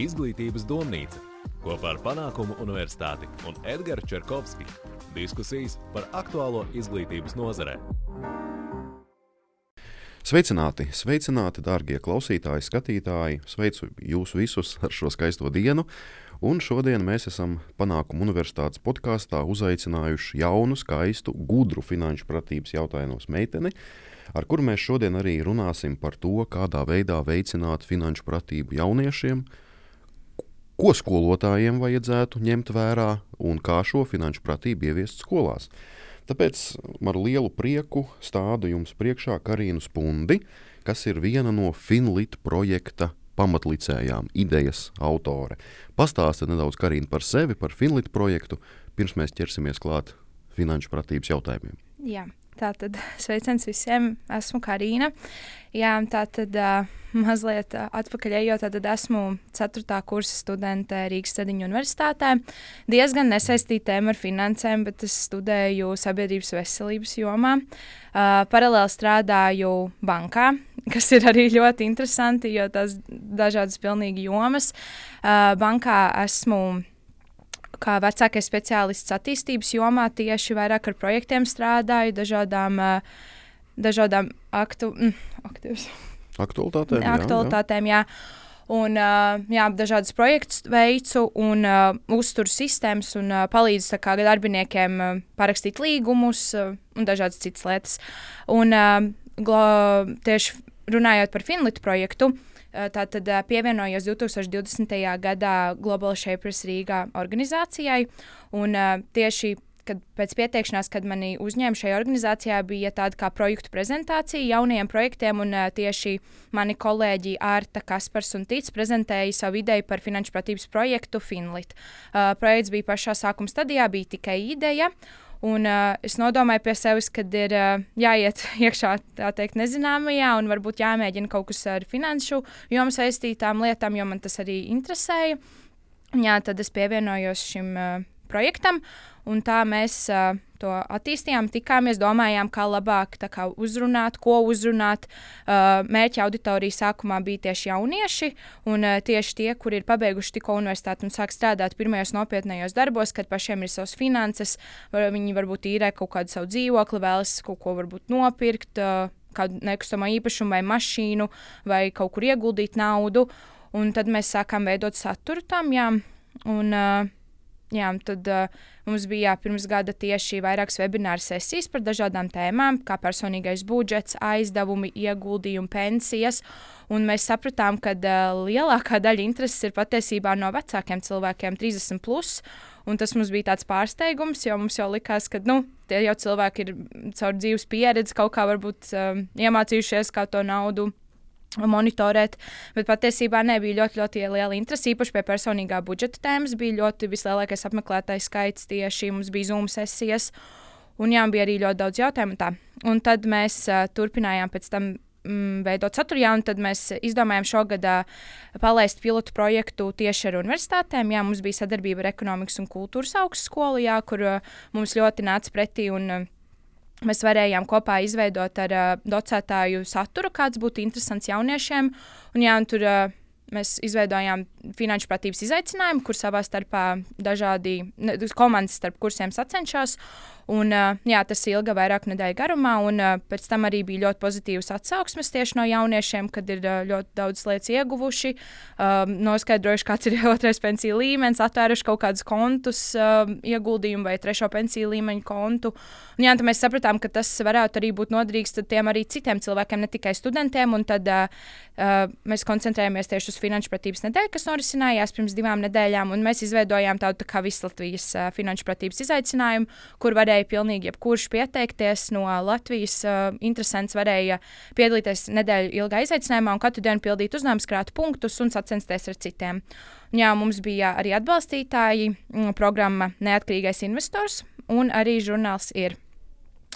Izglītības domnīca kopā ar Panākumu Universitāti un Edgars Čerkovski. Diskusijas par aktuālo izglītības nozarē. Sveicināti, sveicināti, darbie klausītāji, skatītāji! Sveicu jūs visus ar šo skaisto dienu! Un šodien mēs esam Panākumu Universitātes podkāstā uzaicinājuši jaunu, skaistu, gudru finanšu pratības jautājumos meiteni, ar kuru mēs šodien arī runāsim par to, kādā veidā veicināt finanšu pratību jauniešiem, ko skolotājiem vajadzētu ņemt vērā un kā šo finanšu pratību ieviest skolās. Tāpēc ar lielu prieku stādu jums priekšā Karinu Spundi, kas ir viena no Finlit projekta pamatlicējām, idejas autore. Pastāstiet nedaudz Karina par sevi, par Finlit projektu, pirms mēs ķersimies klāt finanšu pratības jautājumiem. Jā. Tātad sveiciens visiem, esmu Karina. Jā, tā tad uh, mazliet uh, atpakaļ ejot, tad esmu 4. kursa studente Rīgas Stradiņu universitātē. Diezgan nesaistīta tēma ar finansēm, bet es studēju sabiedrības veselības jomā. Uh, paralēli strādāju bankā, kas ir arī ļoti interesanti, jo tās dažādas pilnīgi jomas. Uh, bankā esmu kā vecākais speciālists attīstības jomā tieši vairāk ar projektiem strādāju, dažādām, dažādām aktu, mm, aktīvs. aktualitātēm. aktualitātēm jā, jā. Un, jā, dažādas projektus veicu un uh, uzturu sistēmas un uh, palīdzu kā, darbiniekiem uh, parakstīt līgumus uh, un dažādas citas lietas. Un, uh, glo, tieši runājot par Finlitu projektu, uh, Eh, tātad eh, pievienojos 2020. gadā Global Shapers Rīgā organizācijai. Un eh, tieši kad pēc pieteikšanās, kad mani uzņēma šajā organizācijā, bija tāda kā projektu prezentācija jaunajiem projektiem, un tieši mani kolēģi Arta Kaspars un Tīts prezentēja savu ideju par finanšu pratības projektu Finlit. Uh, projekts bija pašā sākuma stadijā, bija tikai ideja. Un, uh, es nodomāju pie sevis, ka ir uh, jāiet iekšā tā teikt, nezināmajā, un varbūt jāmēģina kaut kas ar finanšu jomu saistītām lietām, jo man tas arī interesēja. Jā, tad es pievienojos šim uh, projektam, un tā mēs. Uh, to attīstījām, tikāmies, domājām, kā labāk kā uzrunāt, ko uzrunāt. Uh, mērķa auditorija sākumā bija tieši jaunieši, un uh, tieši tie, kuri ir pabeiguši tikko universitāti un sāk strādāt pirmajos nopietnējos darbos, kad pašiem ir savas finanses, var, viņi varbūt īrē kaut kādu savu dzīvokli, vēlas kaut ko nopirkt. Uh, kādu nekustamo īpašumu vai mašīnu, vai kaut kur ieguldīt naudu. Un tad mēs sākām veidot saturu tam, jā. Un, uh, Jā, tad uh, mums bija jā, pirms gada tieši vairākas webināru sesijas par dažādām tēmām, kā personīgais budžets, aizdevumi, ieguldījumi, pensijas. Un mēs sapratām, ka uh, lielākā daļa intereses ir patiesībā no vecākiem cilvēkiem, 30. Plus, un tas mums bija tāds pārsteigums, jo mums jau likās, ka nu, tie jau cilvēki ir caur dzīves pieredzi kaut kā varbūt uh, iemācījušies, kā to naudu monitorēt, bet patiesībā nebija ļoti, ļoti liela interese. Īpaši pie personīgā budžeta tēmas bija ļoti vislielākais apmeklētājs skaits tieši mums bija Zoom sesijas, un jā, bija arī ļoti daudz jautājumu. Tā. Un tad mēs uh, turpinājām pēc tam mm, veidot saturu, jā, un tad mēs izdomājām šogad uh, palaist pilotu projektu tieši ar universitātēm. Jā, mums bija sadarbība ar ekonomikas un kultūras augstskolu, jā, kur uh, mums ļoti nāca pretī. Un, uh, Mēs varējām kopā izveidot ar uh, docētāju saturu, kāds būtu interesants jauniešiem. Un, jā, un tur uh, mēs izveidojām finanšu pratības izaicinājumu, kur savā starpā dažādi ne, komandas starp kursiem sacenšas. Un, jā, tas ilga vairāk nedēļu garumā, un pēc tam arī bija ļoti pozitīvas atsauksmes tieši no jauniešiem, kad ir ļoti daudz lietas ieguvuši, uh, noskaidrojuši, kāds ir otrais pensiju līmenis, atvēruši kaut kādus kontus, uh, ieguldījumu vai trešo pensiju līmeņu kontu. Un, jā, mēs sapratām, ka tas varētu arī būt noderīgs tiem arī citiem cilvēkiem, ne tikai studentiem. Tad uh, mēs koncentrējamies tieši uz finanšu pratības nedēļu, kas norisinājās pirms divām nedēļām, un mēs izveidojām tādu tā kā visu Latvijas uh, finanšu pratības izaicinājumu, kur varēja pilnīgi jebkurš pieteikties no Latvijas. Uh, interesants varēja piedalīties nedēļu ilgā izaicinājumā un katru dienu pildīt uzdevumus, krāt punktus un sacensties ar citiem. Un, jā, mums bija arī atbalstītāji, mm, programma Neatkarīgais investors un arī žurnāls ir,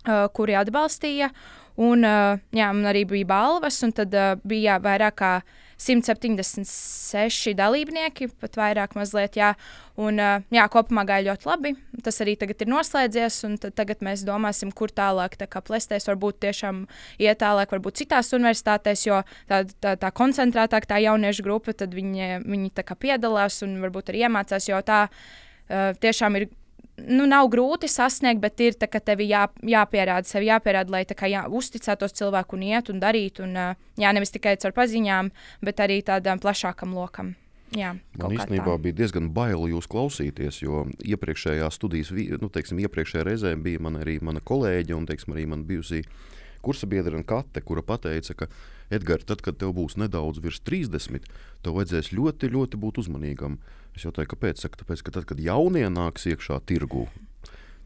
uh, kuri atbalstīja. Un, uh, jā, man arī bija balvas, un tad uh, bija vairāk kā 176 dalībnieki, pat vairāk mazliet. Jā. Un, jā, kopumā gāja ļoti labi. Tas arī tagad ir noslēdzies, un tagad mēs domāsim, kur tālāk tā plēsties. Varbūt tiešām iet tālāk, varbūt citās universitātēs, jo tā, tā, tā koncentrētāk tā jauniešu grupa, tad viņi, viņi piedalās un varbūt arī iemācās, jo tā uh, tiešām ir nu, nav grūti sasniegt, bet ir tā, ka tev jā, jāpierāda sev, jāpierāda, lai kā, jā, uzticētos cilvēku un iet un darīt. Un, jā, nevis tikai caur paziņām, bet arī tādam plašākam lokam. Jā, Man īstenībā tā. bija diezgan bail jūs klausīties, jo iepriekšējā studijas, nu, teiksim, iepriekšējā reizē bija man arī mana kolēģe un teiksim, arī man bijusī kursabiedra Kate, kura teica, ka Edgars, tad, kad tev būs nedaudz virs 30, tev vajadzēs ļoti, ļoti būt uzmanīgam. Es jautāju, kāpēc? Saka, tāpēc, ka tad, kad jaunie nāks iekšā tirgū,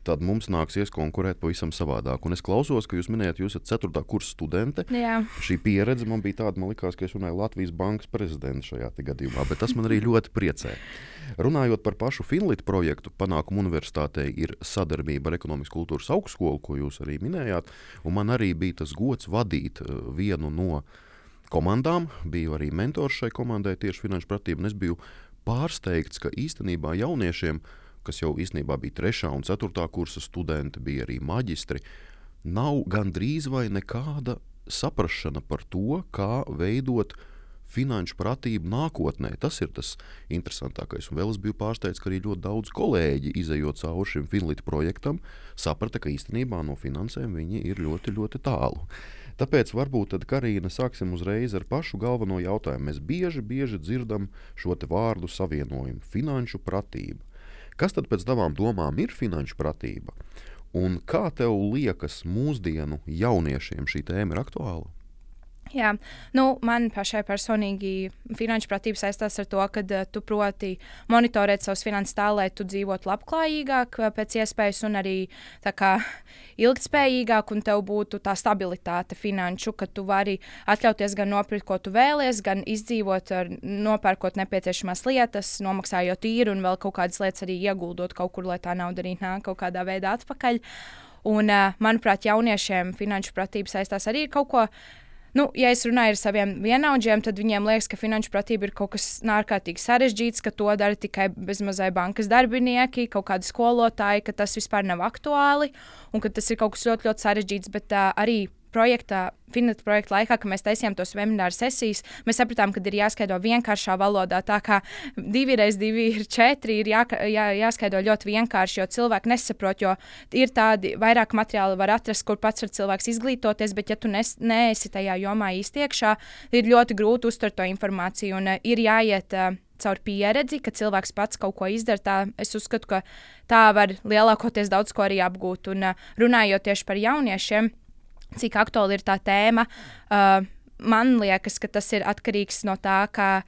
tad mums nāksies konkurēt pavisam savādāk. Un es klausos, ka jūs minējat, jūs esat 4. kursa studente. Jā. Šī pieredze man bija tāda, man liekas, ka es runāju Latvijas bankas prezidentu šajā gadījumā, bet tas man arī ļoti priecē. Runājot par pašu Finlītu projektu, panākumu universitātei ir sadarbība ar Ekonomikas kultūras augstskolu, ko jūs arī minējāt. Man arī bija tas gods vadīt uh, vienu no komandām. Biju arī mentors šai komandai tieši finanšu pratību. Es biju pārsteigts, ka īstenībā jauniešiem, kas jau īstenībā bija 3. un 4. kursa studenti, bija arī maģistri, nav gandrīz vai nekāda saprāšana par to, kā veidot finanšu pratību nākotnē. Tas ir tas interesantākais. Un vēl es biju pārsteigts, ka arī ļoti daudz kolēģi, izējot cauri šim Finlīta projektam, saprata, ka īstenībā no finansēm viņi ir ļoti, ļoti tālu. Tāpēc varbūt tad, Karina, sāksim uzreiz ar pašu galveno jautājumu. Mēs bieži, bieži dzirdam šo vārdu savienojumu - finanšu pratība. Kas tad pēc tavām domām ir finanšu pratība? Un kā tev liekas, mūsdienu jauniešiem šī tēma ir aktuāla? Jā, nu, man pašai personīgi finanšu pratība saistās ar to, ka uh, tu proti monitorēt savus finanses tā, lai tu dzīvotu labklājīgāk, uh, pēc iespējas, un arī kā, ilgspējīgāk, un tev būtu tā stabilitāte finanšu, ka tu vari atļauties gan nopirkt, ko tu vēlies, gan izdzīvot, ar, nopērkot nepieciešamās lietas, nomaksājot īru un vēl kaut kādas lietas arī ieguldot kaut kur, lai tā nauda arī nāk kaut kādā veidā atpakaļ. Un, uh, manuprāt, jauniešiem finanšu pratība saistās arī ar kaut ko Nu, ja es runāju ar saviem vienaudžiem, tad viņiem liekas, ka finanšu pratība ir kaut kas ārkārtīgi sarežģīts, ka to dara tikai bezmazai bankas darbinieki, kaut kādi skolotāji, ka tas vispār nav aktuāli un ka tas ir kaut kas ļoti, ļoti sarežģīts. Bet uh, arī projekta, Finita projekta laikā, kad mēs taisījām tos webināru sesijas, mēs sapratām, ka ir jāskaidro vienkāršā valodā. Tā kā divi reizes divi ir četri, ir jā, jā, jāskaidro ļoti vienkārši, jo cilvēki nesaprot. Jo ir tādi vairāk materiāli, var atrast, kur pats var cilvēks izglītoties, bet ja tu nes, neesi tajā jomā īsti iekšā, ir ļoti grūti uztvert to informāciju un uh, ir jāiet. Uh, caur pieredzi, ka cilvēks pats kaut ko izdara. Tā, es uzskatu, ka tā var lielākoties daudz ko arī apgūt. Un uh, runājot tieši par jauniešiem, cik aktuāli ir tā tēma. Uh, man liekas, ka tas ir atkarīgs no tā, kā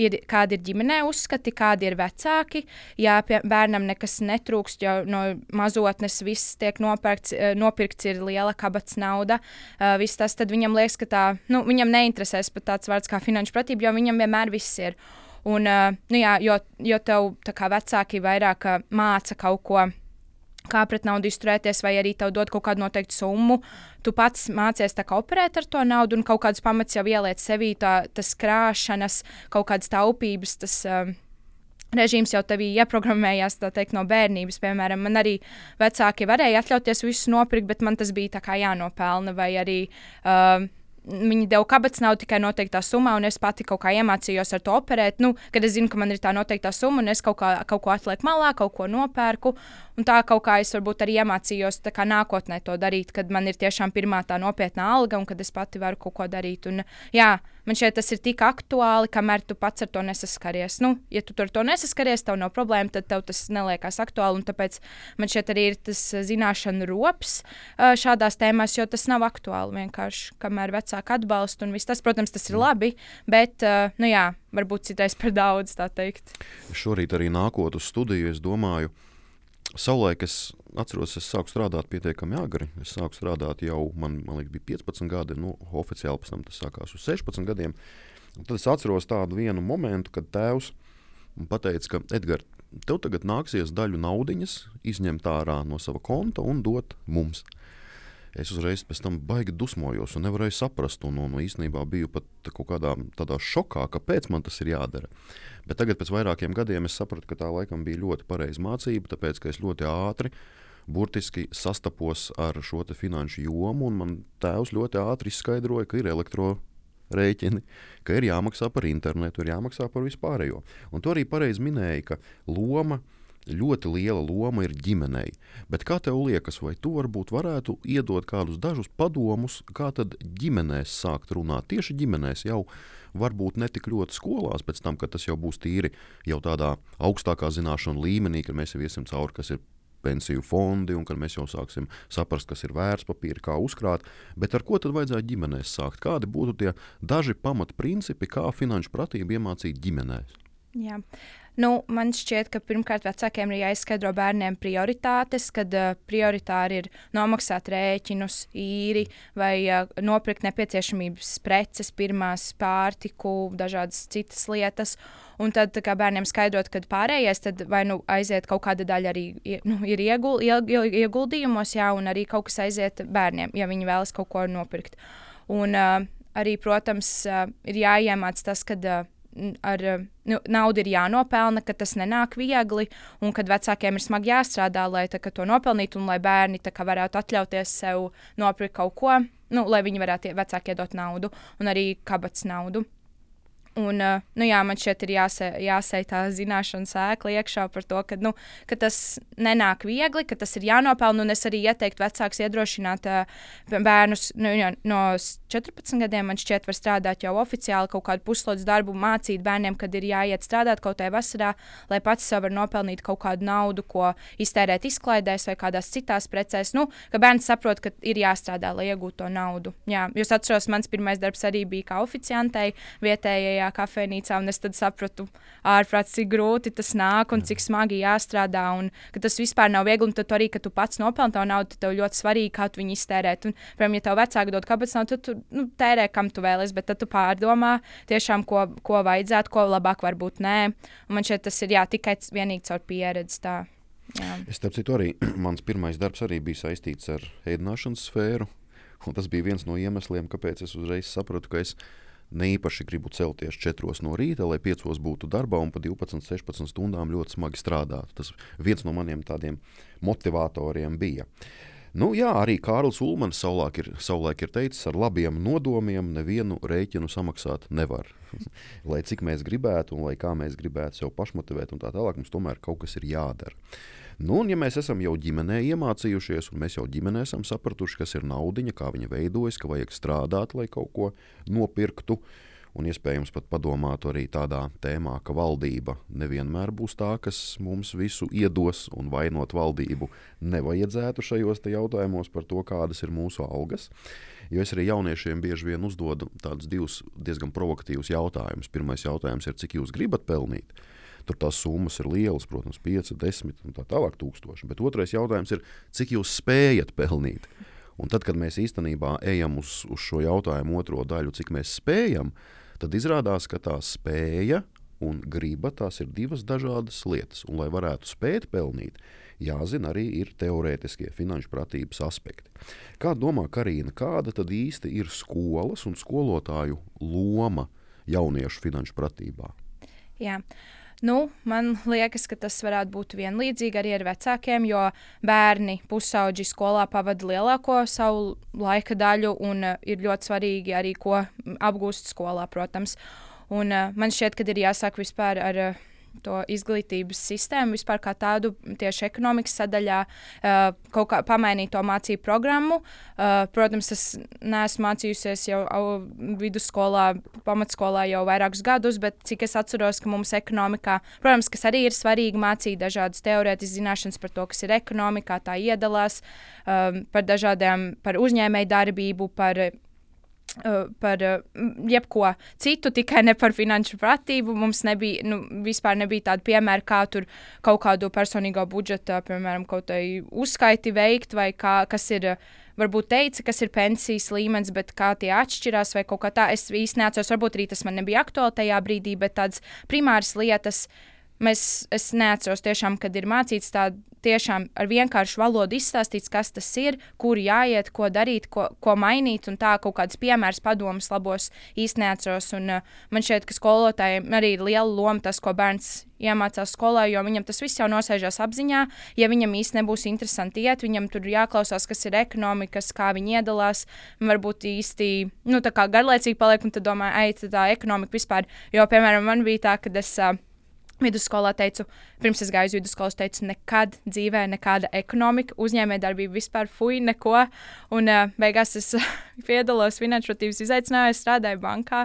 ir, kādi ir ģimenē uzskati, kādi ir vecāki. Ja bērnam nekas netrūkst, jo no mazotnes viss tiek nopirkts, uh, nopirkts ir liela kabats nauda, uh, viss tas, tad viņam liekas, ka tā, nu, viņam neinteresēs pat tāds vārds kā finanšu pratība, jo viņam vienmēr viss ir. Un, uh, nu jā, jo, jo tev vecāki vairāk māca kaut ko kā pret naudu izturēties, vai arī tev dod kaut kādu noteiktu summu. Tu pats mācies operēt ar to naudu, un kaut kādas pamats jau ieliec sevī, tā, tas krāšanas, kaut kādas taupības. Tas, um, Režīms jau tevī ieprogrammējās teikt, no bērnības. Piemēram, man arī vecāki varēja atļauties visu nopirkt, bet man tas bija jānopelna. Vai arī uh, viņi deva kabatas naudu tikai noteiktā summā, un es pati kaut kā iemācījos ar to operēt. Nu, kad es zinu, ka man ir tā noteiktā summa, un es kaut, kā, kaut ko atlieku malā, kaut ko nopērku. Un tā kaut kā es varbūt arī iemācījos kā, nākotnē to darīt, kad man ir tiešām pirmā tā nopietna alga, un kad es pati varu kaut ko darīt. Un, jā, man šķiet, tas ir tik aktuāli, kamēr tu pats ar to nesaskaries. Nu, ja tu ar to nesaskaries, tev nav problēma, tad tev tas neliekas aktuāli. Tāpēc man šķiet, arī ir tas zināšanu rops šādās tēmās, jo tas nav aktuāli vienkārši, kamēr vecāki vecāku atbalstu un viss tas, protams, tas ir labi, bet, uh, nu jā, varbūt citreiz par daudz, tā teikt. Šorīt arī nākot uz studiju, es domāju, savulaik es atceros, es sāku strādāt pietiekami agri. Es sāku strādāt jau, man, man liekas, bija 15 gadi, nu, oficiāli pēc tam tas sākās uz 16 gadiem. Un tad es atceros tādu vienu momentu, kad tēvs teica, ka Edgars, tev tagad nāksies daļu naudiņas izņemt ārā no sava konta un dot mums. Es uzreiz pēc tam baigi dusmojos un nevarēju saprast. Un, un īstenībā biju pat kaut kādā tādā šokā, kāpēc man tas ir jādara. Bet tagad, pēc vairākiem gadiem, es sapratu, ka tā laikam bija ļoti pareiza mācība, tāpēc ka es ļoti ātri burtiski sastapos ar šo finanšu jomu, un man tēvs ļoti ātri izskaidroja, ka ir elektrorēķini, ka ir jāmaksā par internetu, ir jāmaksā par vispārējo. Un to arī pareizi minēja, ka loma ir ļoti liela loma ir ģimenei. Bet kā tev liekas, vai tu varbūt varētu iedot kādus dažus padomus, kā tad ģimenēs sākt runāt? Tieši ģimenēs jau varbūt ne tik ļoti skolās, pēc tam, kad tas jau būs tīri jau tādā augstākā zināšanu līmenī, kad mēs jau iesim cauri, kas ir pensiju fondi, un kad mēs jau sāksim saprast, kas ir vērtspapīri, kā uzkrāt. Bet ar ko tad vajadzētu ģimenēs sākt? Kādi būtu tie daži pamatprincipi, kā finanšu pratību iemācīt ģimenēs? Jā. Nu, man šķiet, ka pirmkārt vecākiem ir jāizskaidro bērniem prioritātes, kad uh, prioritāri ir nomaksāt rēķinus, īri vai uh, nopirkt nepieciešamības preces, pirmās pārtiku, dažādas citas lietas. Un tad kā bērniem skaidrot, ka pārējais vai nu aiziet kaut kāda daļa arī nu, ir iegul, ieguldījumos, jā, un arī kaut kas aiziet bērniem, ja viņi vēlas kaut ko nopirkt. Un uh, arī, protams, uh, ir jāiemāc tas, ka uh, ar nu, naudu ir jānopelna, ka tas nenāk viegli, un kad vecākiem ir smagi jāstrādā, lai tā, to nopelnītu, un lai bērni kā, varētu atļauties sev nopirkt kaut ko, nu, lai viņi varētu vecāki iedot naudu, un arī kabats naudu. Un, uh, nu, jā, man šeit ir jāsē, jāsēj tā zināšana sēkla iekšā par to, ka, nu, ka tas nenāk viegli, ka tas ir jānopelna. Un es arī ieteiktu vecāks iedrošināt uh, bērnus nu, no 14 gadiem, man šķiet, var strādāt jau oficiāli kaut kādu puslodzi darbu, mācīt bērniem, kad ir jāiet strādāt kaut kādā vasarā, lai pats sev var nopelnīt kaut kādu naudu, ko iztērēt izklaidēs vai kādās citās precēs. Nu, ka bērns saprot, ka ir jāstrādā, lai iegūtu to naudu. Jā, jūs atceros, mans pirmais darbs arī bija kā oficiantei vietējai tajā kafejnīcā, es tad sapratu, ārprāt, cik grūti tas nāk un cik smagi jāstrādā, un ka tas vispār nav viegli. Tad arī, ka tu pats nopelni to naudu, tev ļoti svarīgi, kā tu viņu iztērēt. Un, piemēram, ja tev vecāki dod kāpēc nav, tad tu nu, tērē, kam tu vēlies, bet tad tu pārdomā tiešām, ko, ko vajadzētu, ko labāk varbūt nē. Un man šķiet, tas ir jā, tikai vienīgi caur pieredzi. Tā. Jā. Es starp citu arī, mans pirmais darbs arī bija saistīts ar ēdināšanas sfēru. Un tas bija viens no iemesliem, kāpēc es uzreiz sapratu, ka es esmu ne īpaši gribu celties 4 no rīta, lai 5 būtu darbā un pa 12, 16 stundām ļoti smagi strādāt. Tas viens no maniem tādiem motivatoriem bija. Nu, jā, arī Kārlis Ulmans savulaik ir, savulaik ir teicis, ar labiem nodomiem nevienu rēķinu samaksāt nevar. lai cik mēs gribētu, un lai kā mēs gribētu sev pašmotivēt, un tā tālāk, mums tomēr kaut kas ir jādara. Nu, un, ja mēs esam jau ģimenē iemācījušies, un mēs jau ģimenē esam sapratuši, kas ir naudiņa, kā viņa veidojas, ka vajag strādāt, lai kaut ko nopirktu, un iespējams pat padomāt arī tādā tēmā, ka valdība nevienmēr būs tā, kas mums visu iedos, un vainot valdību nevajadzētu šajos jautājumos par to, kādas ir mūsu algas. Jo es arī jauniešiem bieži vien uzdodu tādus divus diezgan provokatīvus jautājumus. Pirmais jautājums ir, cik jūs gribat pelnīt? Tur tās summas ir lielas, protams, 5, 10 un tā tālāk tūkstoši. Bet otrais jautājums ir, cik jūs spējat pelnīt? Un tad, kad mēs īstenībā ejam uz, uz šo jautājumu otro daļu, cik mēs spējam, tad izrādās, ka tā spēja un griba tās ir divas dažādas lietas. Un, lai varētu spēt pelnīt, jāzina arī ir teorētiskie finanšu pratības aspekti. Kā domā Karina, kāda tad īsti ir skolas un skolotāju loma jauniešu finanšu pratībā? Jā. Yeah. Nu, man liekas, ka tas varētu būt vienlīdzīgi arī ar vecākiem, jo bērni pusauģi skolā pavada lielāko savu laika daļu, un uh, ir ļoti svarīgi arī, ko apgūst skolā, protams. Un, uh, man šķiet, ka ir jāsāk vispār ar. Uh, to izglītības sistēmu vispār kā tādu tieši ekonomikas sadaļā, uh, kaut kā pamainīt to mācību programmu. Uh, protams, es neesmu mācījusies jau vidusskolā, pamatskolā jau vairākus gadus, bet cik es atceros, ka mums ekonomikā, protams, kas arī ir svarīgi mācīt dažādas teorētiskas zināšanas par to, kas ir ekonomikā, tā iedalās, um, par dažādām, par uzņēmēju darbību, par par uh, jebko citu, tikai ne par finanšu pratību. Mums nebija, nu, vispār nebija tāda piemēra, kā tur kaut kādu personīgo budžetu, piemēram, kaut kādu uzskaiti veikt, vai kā, kas ir, varbūt teica, kas ir pensijas līmenis, bet kā tie atšķirās, vai kaut kā tā. Es īsti neatceros, varbūt arī tas man nebija aktuāli tajā brīdī, bet tādas primāras lietas. Mēs, es neatceros tiešām, kad ir mācīts tādu tiešām ar vienkāršu valodu izstāstīts, kas tas ir, kur jāiet, ko darīt, ko, ko mainīt. Un tā kaut kādas piemērs, padomus labos īsti neatceros. Un, uh, man šķiet, ka skolotājiem arī ir liela loma tas, ko bērns iemācās skolā, jo viņam tas viss jau nosēžās apziņā. Ja viņam īsti nebūs interesanti iet, viņam tur jāklausās, kas ir ekonomika, kā viņi iedalās. Varbūt īsti nu, garlaicīgi paliek, un tad domā, ej, tā ekonomika vispār. Jo, piemēram, man bija tā, ka es. Uh, Vidusskolā teicu, pirms es gāju uz vidusskolu, teicu, nekad dzīvē, nekāda ekonomika, uzņēmējdarbība vispār fuj, neko. Un uh, beigās es piedalos finanšu attīstības izaicinājumā, strādāju bankā,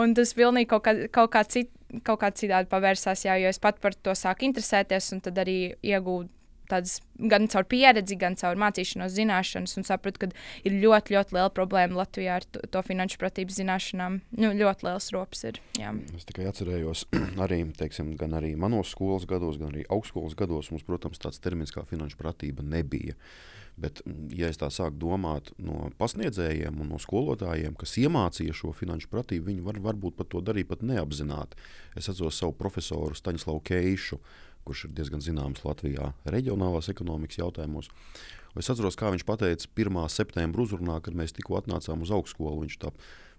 un tas pilnīgi kaut kā, kaut kā, cit, kaut kā citādi pavērsās, jā, jo es pat par to sāku interesēties, un tad arī iegūstu tādas gan caur pieredzi, gan caur mācīšanos, zināšanas, un sapratu, ka ir ļoti, ļoti liela problēma Latvijā ar to, to finanšu pratības zināšanām. Nu, ļoti liels rops ir. Jā. Es tikai atcerējos, arī, teiksim, gan arī manos skolas gados, gan arī augstskolas gados mums, protams, tāds termins kā finanšu pratība nebija. Bet, ja es tā sāku domāt no pasniedzējiem un no skolotājiem, kas iemācīja šo finanšu pratību, viņi var, varbūt pat to darīja pat neapzināti. Es atceros savu profesoru Staņslavu Keišu, kurš ir diezgan zināms Latvijā reģionālās ekonomikas jautājumos. Es atceros, kā viņš teica 1. septembra uzrunā, kad mēs tikko atnācām uz augstskolu. Viņš tā,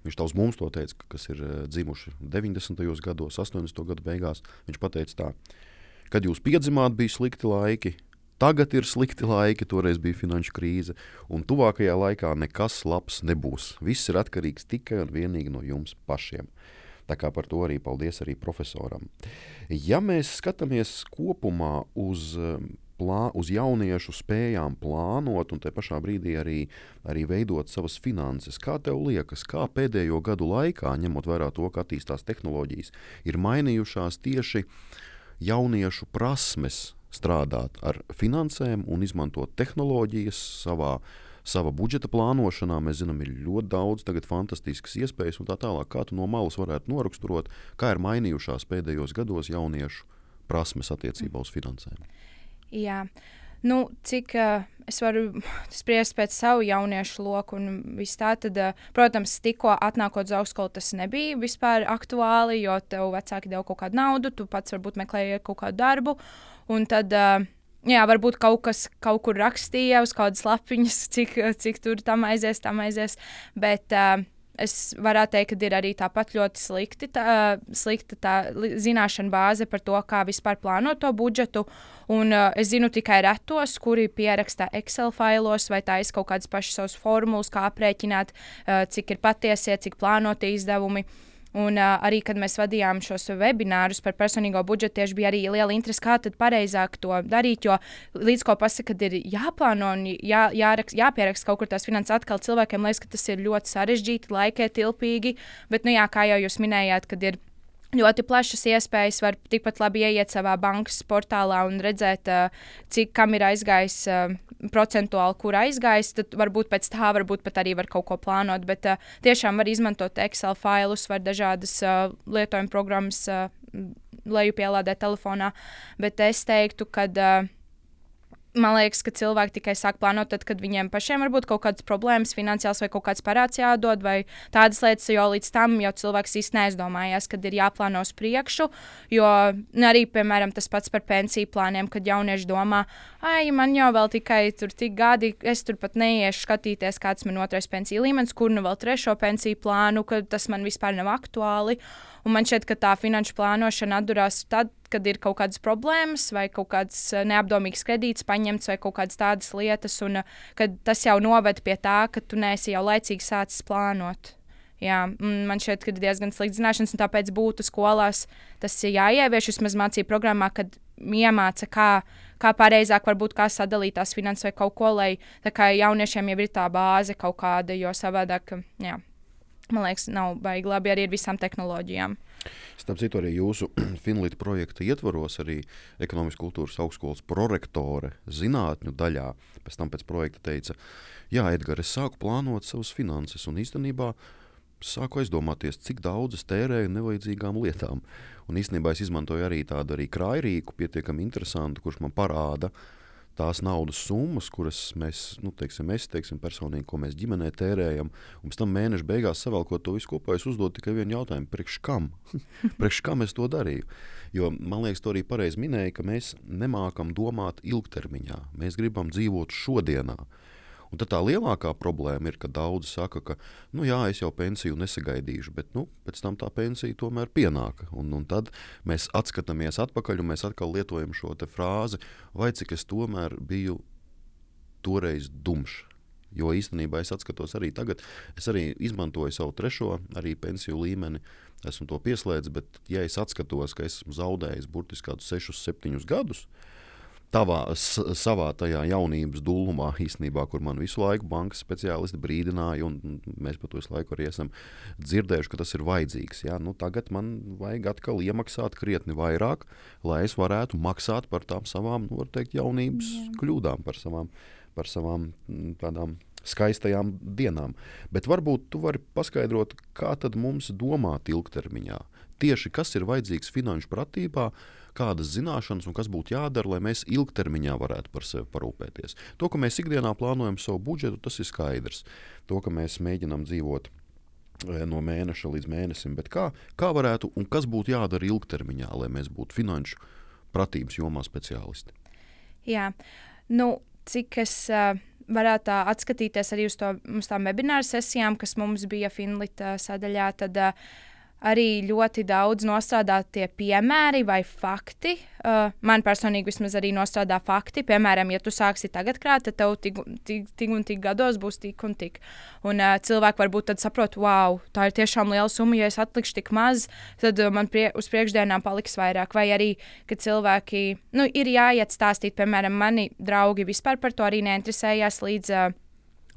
viņš tā uz mums to teica, kas ir eh, dzimuši 90. gados, 80. gadu beigās. Viņš teica tā, kad jūs piedzimāt, bija slikti laiki. Tagad ir slikti laiki, toreiz bija finanšu krīze, un tuvākajā laikā nekas labs nebūs. Viss ir atkarīgs tikai un vienīgi no jums pašiem. Tā kā par to arī paldies arī profesoram. Ja mēs skatāmies kopumā uz um, plā, uz jauniešu spējām plānot un te pašā brīdī arī, arī veidot savas finanses. Kā tev liekas, kā pēdējo gadu laikā, ņemot vērā to, ka attīstās tehnoloģijas, ir mainījušās tieši jauniešu prasmes strādāt ar finansēm un izmantot tehnoloģijas savā sava budžeta plānošanā. Mēs zinām, ir ļoti daudz fantastiskas iespējas un tā tālāk. Kā tu no malas varētu noraksturot, kā ir mainījušās pēdējos gados jauniešu prasmes attiecībā uz finansēm? Jā. Nu, cik uh, es varu spriest pēc savu jauniešu loku, un viss tā, tad, uh, protams, tikko atnākot uz augstskolu, tas nebija vispār aktuāli, jo tev vecāki deva kaut kādu naudu, tu pats varbūt meklēji kaut kādu darbu, un tad uh, Jā, varbūt kaut kas kaut kur rakstīja uz kādas lapiņas, cik, cik tur tam aizies, tam aizies. Bet uh, es varētu teikt, ka ir arī tāpat ļoti slikti, tā, slikta tā zināšana bāze par to, kā vispār plānot to budžetu. Un, uh, es zinu tikai retos, kuri pieraksta Excel failos vai taisa kaut kādas pašas savas formulas, kā aprēķināt, uh, cik ir patiesie, cik plānoti izdevumi. Uh, Un uh, arī, kad mēs vadījām šos webinārus par personīgo budžetu, tieši bija arī liela interese, kā tad pareizāk to darīt. Jo līdz ko pasaka, kad ir jāplāno un jā, jāraks, jāpieraksta kaut kur tās finanses, atkal cilvēkiem liekas, ka tas ir ļoti sarežģīti, laikietilpīgi. Bet, nu jā, kā jau jūs minējāt, kad ir ļoti plašas iespējas. Var tikpat labi ieiet savā bankas portālā un redzēt, cik kam ir aizgājis procentuāli, kur aizgājis. Tad varbūt pēc tā, varbūt pat arī var kaut ko plānot. Bet tiešām var izmantot Excel failus, var dažādas lietojuma programmas lejupielādēt telefonā. Bet es teiktu, ka man liekas, ka cilvēki tikai sāk plānot, tad, kad viņiem pašiem var būt kaut kādas problēmas, finansiāls vai kaut kāds parāds jādod, vai tādas lietas, jo līdz tam jau cilvēks īstenībā neaizdomājās, kad ir jāplāno uz priekšu. Jo nu, arī, piemēram, tas pats par pensiju plāniem, kad jaunieši domā, ah, man jau vēl tikai tur tik gadi, es tur pat neiešu skatīties, kāds man otrais pensiju līmenis, kur nu vēl trešo pensiju plānu, ka tas man vispār nav aktuāli. Un man šķiet, ka tā finanšu plānošana atdurās tad, kad ir kaut kādas problēmas vai kaut kāds eh, neapdomīgs kredīts paņemts vai kaut kādas tādas lietas, un eh, kad tas jau noved pie tā, ka tu neesi jau laicīgi sācis plānot. Jā, man šķiet, ka ir diezgan slikts zināšanas, un tāpēc būtu skolās tas jāievieš vismaz mācību programmā, kad iemāca, kā, kā pareizāk varbūt kā sadalīt tās finanses vai kaut ko, lai jauniešiem jau ir tā bāze kaut kāda, jo savādāk. Jā man liekas, nav baigi labi arī ar visām tehnoloģijām. Starp citu, arī jūsu Finlīta projekta ietvaros arī ekonomikas kultūras augstskolas prorektore zinātņu daļā pēc tam pēc projekta teica, jā, Edgars, es sāku plānot savas finanses un īstenībā sāku aizdomāties, cik daudz es tērēju nevajadzīgām lietām. Un īstenībā es izmantoju arī tādu arī krājrīku, pietiekami interesantu, kurš man parāda, tās naudas summas, kuras mēs, nu, teiksim, es teiksim, personīgi, ko mēs ģimenē tērējam, un pēc tam mēneša beigās savēlkot to visu kopā, es uzdodu tikai vienu jautājumu, priekš kam? priekš kam es to darīju? Jo man liekas, to arī pareizi minēja, ka mēs nemākam domāt ilgtermiņā. Mēs gribam dzīvot šodienā. Un tad tā lielākā problēma ir, ka daudzi saka, ka, nu, jā, es jau pensiju nesagaidīšu, bet nu, pēc tam tā pensija tomēr pienāk. Un, un tad mēs atskatāmies atpakaļ un mēs atkal lietojam šo frāzi, vai cik es tomēr biju toreiz dumšs. Jo īstenībā es atskatos arī tagad, es arī izmantoju savu trešo, arī pensiju līmeni, esmu to pieslēdzis, bet ja es atskatos, ka esmu zaudējis burtiski kādus 6, 7 gadus, tavā, savā tajā jaunības dūlumā, īstenībā, kur man visu laiku bankas speciālisti brīdināja, un mēs par to visu laiku arī esam dzirdējuši, ka tas ir vajadzīgs. Ja? Nu, tagad man vajag atkal iemaksāt krietni vairāk, lai es varētu maksāt par tām savām, nu, teikt, jaunības Jā. kļūdām, par savām par savām tādām skaistajām dienām. Bet varbūt tu vari paskaidrot, kā tad mums domāt ilgtermiņā. Tieši kas ir vajadzīgs finanšu pratībā, kādas zināšanas un kas būtu jādara, lai mēs ilgtermiņā varētu par sevi parūpēties. To, ka mēs ikdienā plānojam savu budžetu, tas ir skaidrs. To, ka mēs mēģinām dzīvot eh, no mēneša līdz mēnesim, bet kā, kā varētu un kas būtu jādara ilgtermiņā, lai mēs būtu finanšu pratības jomā speciālisti? Jā, nu, cik es uh, varētu uh, atskatīties arī uz, to, uz tām webināru sesijām, kas mums bija Finlita sadaļā, tad uh, arī ļoti daudz nostrādātie piemēri vai fakti. Uh, man personīgi vismaz arī nostrādā fakti. Piemēram, ja tu sāksi tagad krāt, tad tev tik, tik, tik un tik gados būs tik un tik. Un uh, cilvēki varbūt tad saprot, wow, tā ir tiešām liela summa. Ja es atlikšu tik maz, tad uh, man prie, uz priekšdienām paliks vairāk. Vai arī, ka cilvēki nu, ir jāiet stāstīt, piemēram, mani draugi vispār par to arī neinteresējās līdz. Uh,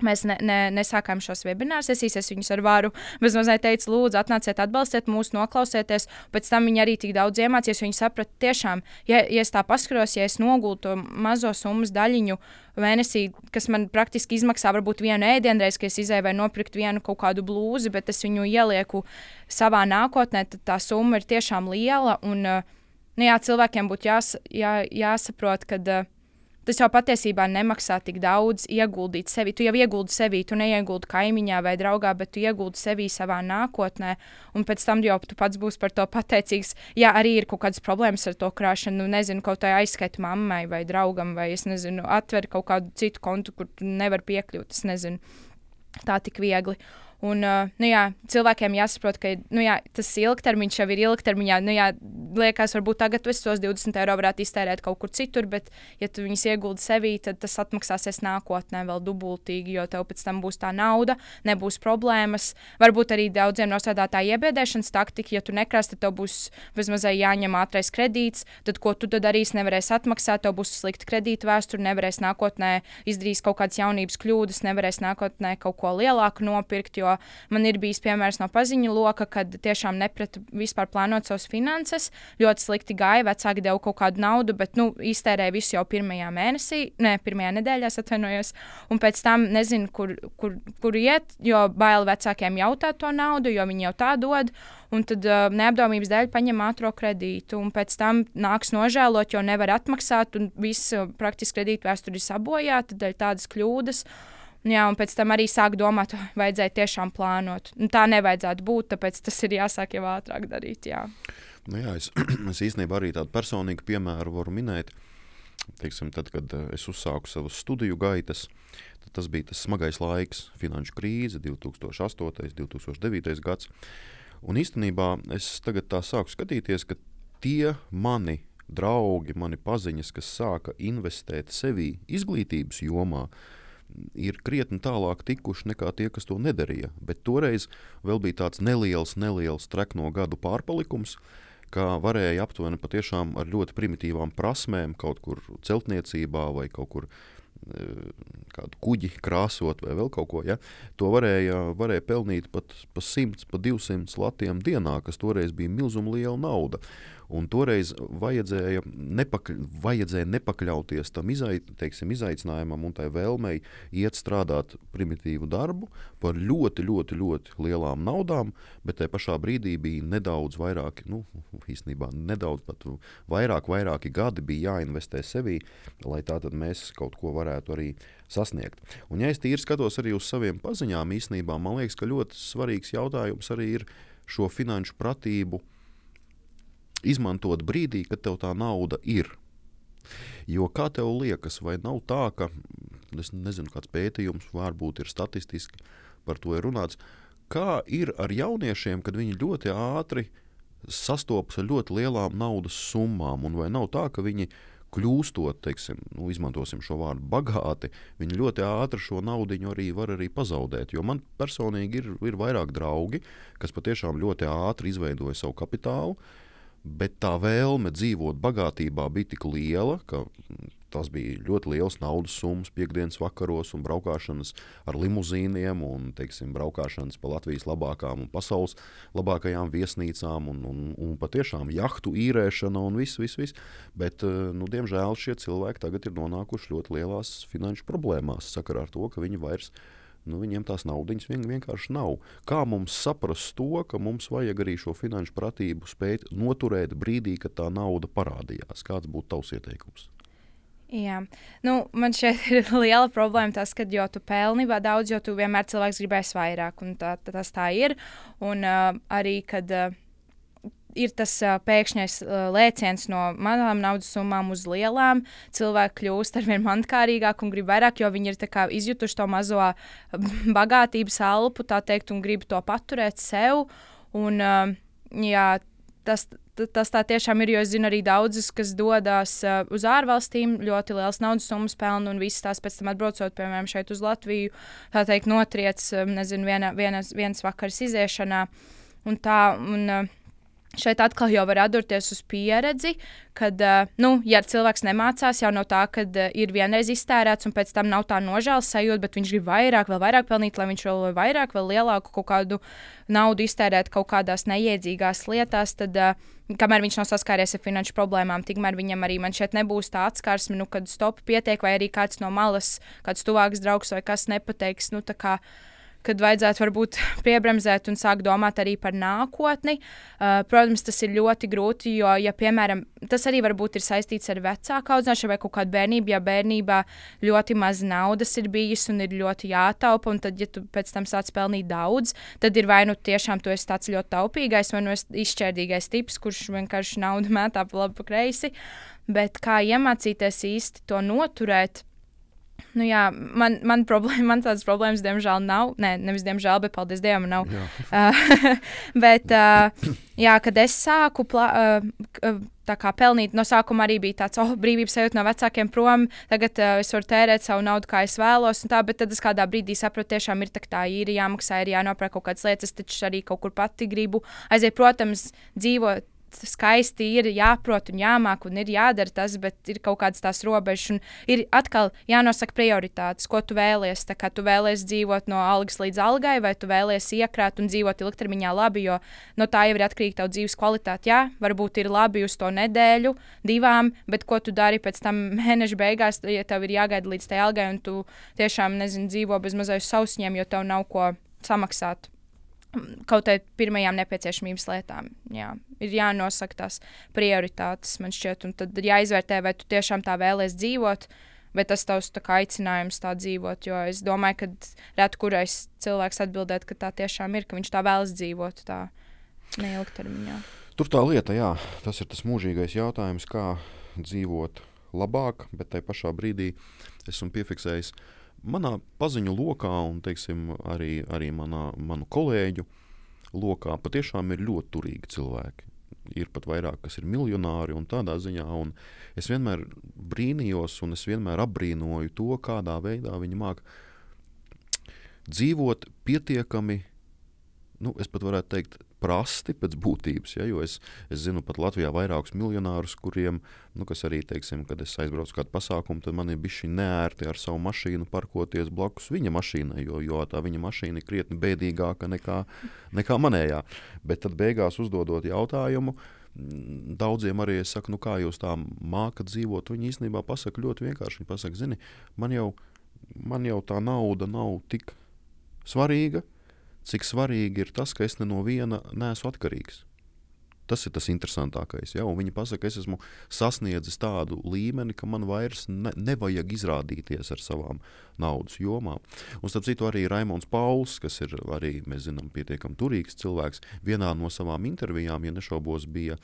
Mēs ne, ne, nesākām šos webināru sesijas. Es viņus ar varu bezmazliet teicu, lūdzu, atnāciet, atbalstiet mūs, noklausieties. Pēc tam viņi arī tik daudz iemācījās. Viņi saprata, tiešām, ja, ja es tā paskaros, ja es nogultu mazo summas daļiņu mēnesī, kas man praktiski izmaksā varbūt vienu ēdienreizi, ka es izēju vai nopirkt vienu kaut kādu blūzi, bet es viņu ielieku savā nākotnē, tad tā summa ir tiešām liela. Un, nu, jā, cilvēkiem būtu jās, jā, jāsaprot, ka. Uh, tas jau patiesībā nemaksā tik daudz ieguldīt sevi. Tu jau ieguldi sevi, tu neieguldi kaimiņā vai draugā, bet tu ieguldi sevi savā nākotnē, un pēc tam jau tu pats būsi par to pateicīgs. Ja arī ir kaut kādas problēmas ar to krāšanu, nu, nezinu, kaut kā aizskaita mammai vai draugam, vai es nezinu, atver kaut kādu citu kontu, kur tu nevari piekļūt. Es nezinu, tā tik viegli. Un, uh, nu, jā, cilvēkiem jāsaprot, ka nu, jā, tas ilgtermiņš jau ir ilgtermiņā. Nu, jā, liekas, varbūt tagad es tos 20 eiro varētu iztērēt kaut kur citur, bet, ja tu viņus ieguldi sevī, tad tas atmaksāsies nākotnē vēl dubultīgi, jo tev pēc tam būs tā nauda, nebūs problēmas. Varbūt arī daudziem nostrādātā iebiedēšanas taktika, ja tu nekrāsi, tad tev būs vismaz jāņem ātrais kredīts, tad ko tu tad darīsi, nevarēsi atmaksāt, tev būs slikta kredīta vēsture, nevarēsi nākotnē izdarīt kaut kādas jaunības kļūdas, nevarēsi nākotnē kaut ko lielāku nopirkt. Jo jo man ir bijis piemērs no paziņu loka, kad tiešām neprata vispār plānot savas finanses. Ļoti slikti gāja, vecāki deva kaut kādu naudu, bet nu, iztērēja visu jau pirmajā mēnesī, ne pirmajā nedēļā, atvainojos. Un pēc tam nezinu, kur, kur, kur iet, jo bail vecākiem jautāt to naudu, jo viņi jau tā dod. Un tad uh, neapdomības dēļ paņem ātrā kredītu, un pēc tam nāks nožēlot, jo nevar atmaksāt, un viss uh, praktiski kredītu vēsture ir sabojāta dēļ tādas kļūdas. Uh, Jā, un pēc tam arī sāk domāt, vajadzēja tiešām plānot. Un tā nevajadzētu būt, tāpēc tas ir jāsāk jau ātrāk darīt. Jā, nu jā es, es īstenībā arī tādu personīgu piemēru varu minēt. Teiksim, tad, kad eh, es uzsāku savus studiju gaitas, tas bija tas smagais laiks, finanšu krīze, 2008. un 2009. gads. Un īstenībā es tagad tā sāku skatīties, ka tie mani draugi, mani paziņas, kas sāka investēt sevī izglītības jomā, uh, ir krietni tālāk tikuši nekā tie, kas to nedarīja. Bet toreiz vēl bija tāds neliels, neliels trekno gadu pārpalikums, kā varēja aptuveni patiešām ar ļoti primitīvām prasmēm kaut kur celtniecībā vai kaut kur e, kādu kuģi krāsot vai vēl kaut ko. Ja? To varēja, varēja pelnīt pat pa 100, pa 200 latiem dienā, kas toreiz bija milzuma liela nauda. Un toreiz vajadzēja, nepakļ, vajadzēja nepakļauties tam izai, teiksim, izaicinājumam un tai vēlmei iet strādāt primitīvu darbu par ļoti, ļoti, ļoti lielām naudām, bet tajā pašā brīdī bija nedaudz vairāk, nu, īstenībā nedaudz pat vairāk, vairāki gadi bija jāinvestē sevī, lai tā tad mēs kaut ko varētu arī sasniegt. Un, ja es tīri skatos arī uz saviem paziņām, īstenībā man liekas, ka ļoti svarīgs jautājums arī ir šo finanšu pratību izmantot brīdī, kad tev tā nauda ir. Jo kā tev liekas, vai nav tā, ka es nezinu, kāds pētījums varbūt ir statistiski par to ir runāts, kā ir ar jauniešiem, kad viņi ļoti ātri sastopas ar ļoti lielām naudas summām, un vai nav tā, ka viņi kļūstot, teiksim, nu, izmantosim šo vārdu, bagāti, viņi ļoti ātri šo naudu arī var arī pazaudēt. Jo man personīgi ir, ir vairāk draugi, kas patiešām ļoti ātri izveidoja savu kapitālu, bet tā vēlme dzīvot bagātībā bija tik liela, ka tas bija ļoti liels naudas summas piekdienas vakaros un braukšanas ar limuzīniem un teiksim, braukšanas pa Latvijas labākām un pasaules labākajām viesnīcām un, un, un patiešām jahtu īrēšana un viss, viss, viss. Bet, eh, nu, diemžēl šie cilvēki tagad ir nonākuši ļoti lielās finanšu problēmās sakarā ar to, ka viņi vairs nu, viņiem tās naudas vien, vienkārši nav. Kā mums saprast to, ka mums vajag arī šo finanšu pratību spēt noturēt brīdī, kad tā nauda parādījās? Kāds būtu tavs ieteikums? Jā, nu, man šeit ir liela problēma tas, ka, jo tu pelni daudz, jo tu vienmēr cilvēks gribēs vairāk, tā, tā, tas tā ir. Un uh, arī, kad uh, ir tas uh, pēkšņais uh, lēciens no mazām naudas summām uz lielām, cilvēki kļūst ar vien mankārīgāk un grib vairāk, jo viņi ir kā, izjutuši to mazo bagātības alpu, tā teikt, un grib to paturēt sev. Un, uh, jā, tas, tas tā tiešām ir. Jo es zinu arī daudzus, kas dodas uh, uz ārvalstīm, ļoti liels naudas summas pelna un visas tās pēc tam atbraucot, piemēram, šeit uz Latviju, tā teikt, notriec, um, nezinu, viena, vienas, vienas vakaras iziešanā. Un tā, un, uh, Šeit atkal jau var atdurties uz pieredzi, kad, uh, nu, ja cilvēks nemācās jau no tā, ka uh, ir vienreiz iztērēts un pēc tam nav tā nožēlas sajūta, bet viņš grib vairāk, vēl vairāk pelnīt, lai viņš vēl vairāk, vēl lielāku kaut kādu naudu iztērēt kaut kādās neiedzīgās lietās, tad, uh, kamēr viņš nav saskāries ar finanšu problēmām, tikmēr viņam arī man šeit nebūs tā atskarsme, nu, kad stop pietiek, vai arī kāds no malas, kāds tuvāks draugs vai kas nepateiks. Nu, kad vajadzētu varbūt piebremzēt un sākt domāt arī par nākotni. Uh, protams, tas ir ļoti grūti, jo, ja, piemēram, tas arī varbūt ir saistīts ar vecāku audzināšanu vai kaut kādu bērnību, ja bērnībā ļoti maz naudas ir bijis un ir ļoti jātaupa, un tad, ja tu pēc tam sāc pelnīt daudz, tad ir vai nu tiešām tu esi tāds ļoti taupīgais, vai nu izšķērdīgais tips, kurš vienkārši naudu mētā pa labi pa kreisi. Bet kā iemācīties īsti to noturēt, Nu, jā, man, man, problēma, man tādas problēmas, diemžēl, nav. Nē, nevis diemžēl, bet paldies Dievam, nav. Bet, uh, jā, kad es sāku plā, uh, kā, pelnīt, no sākuma arī bija tāds, oh, brīvības sajūta no vecākiem prom, tagad uh, es varu tērēt savu naudu, kā es vēlos. Tā, bet tad es kādā brīdī sapratu, tiešām ir tā, tā īri jāmaksā, ir jānopērk kaut kādas lietas, taču arī kaut kur pati gribu aiziet, protams, dzīvot skaisti ir jāprot un jāmāk un ir jādara tas, bet ir kaut kādas tās robežas un ir atkal jānosaka prioritātes, ko tu vēlies. Tā kā tu vēlies dzīvot no algas līdz algai, vai tu vēlies iekrāt un dzīvot ilgtermiņā labi, jo no tā jau ir atkarīga tava dzīves kvalitāte. Jā, varbūt ir labi uz to nedēļu, divām, bet ko tu dari pēc tam mēneša beigās, ja tev ir jāgaida līdz tai algai un tu tiešām nezini, dzīvo bez mazais sausņiem, jo tev nav ko samaksāt kaut kādām pirmajām nepieciešamības lietām. Jā. Ir jānosaka tās prioritātes, man šķiet, un tad ir jāizvērtē, vai tu tiešām tā vēlēsies dzīvot. Vai tas tavs tā aicinājums tā dzīvot? Jo es domāju, ka reti kurais cilvēks atbildēt, ka tā tiešām ir, ka viņš tā vēlas dzīvot, tā neilgtermiņā. Tur tā lieta, jā, tas ir tas mūžīgais jautājums, kā dzīvot labāk, bet tajā pašā brīdī esmu piefiksējis, ka manā paziņu lokā, un teiksim, arī, arī manā, manu kolēģu lokā, patiešām ir ļoti turīgi cilvēki. Ir pat vairāk, kas ir miljonāri un tādā ziņā. Un es vienmēr brīnījos, un es vienmēr apbrīnoju to, kādā veidā viņi māca dzīvot pietiekami, nu, es pat varētu teikt, prasti pēc būtības. Ja, es, es zinu pat Latvijā vairākus miljonārus, kuriem, nu, kas arī, teiksim, kad es aizbraucu uz kādu pasākumu, tad man ir bijusi neērti ar savu mašīnu parkoties blakus viņa mašīnai, jo, jo tā viņa mašīna ir krietni bēdīgāka nekā, nekā manējā. Bet tad beigās uzdodot jautājumu, mm, daudziem arī es saku, nu kā jūs tā mākat dzīvot, viņi īstenībā pasaka ļoti vienkārši. Viņi pasaka, zini, man jau, man jau tā nauda nav tik svarīga, cik svarīgi ir tas, ka es ne no viena neesmu atkarīgs. Tas ir tas interesantākais. Ja? Un viņi pasaka, ka es esmu sasniedzis tādu līmeni, ka man vairs ne, nevajag izrādīties ar savām naudas jomām. Un starp citu, arī Raimons Pauls, kas ir arī, mēs zinām, pietiekami turīgs cilvēks, vienā no savām intervijām, ja nešaubos, bija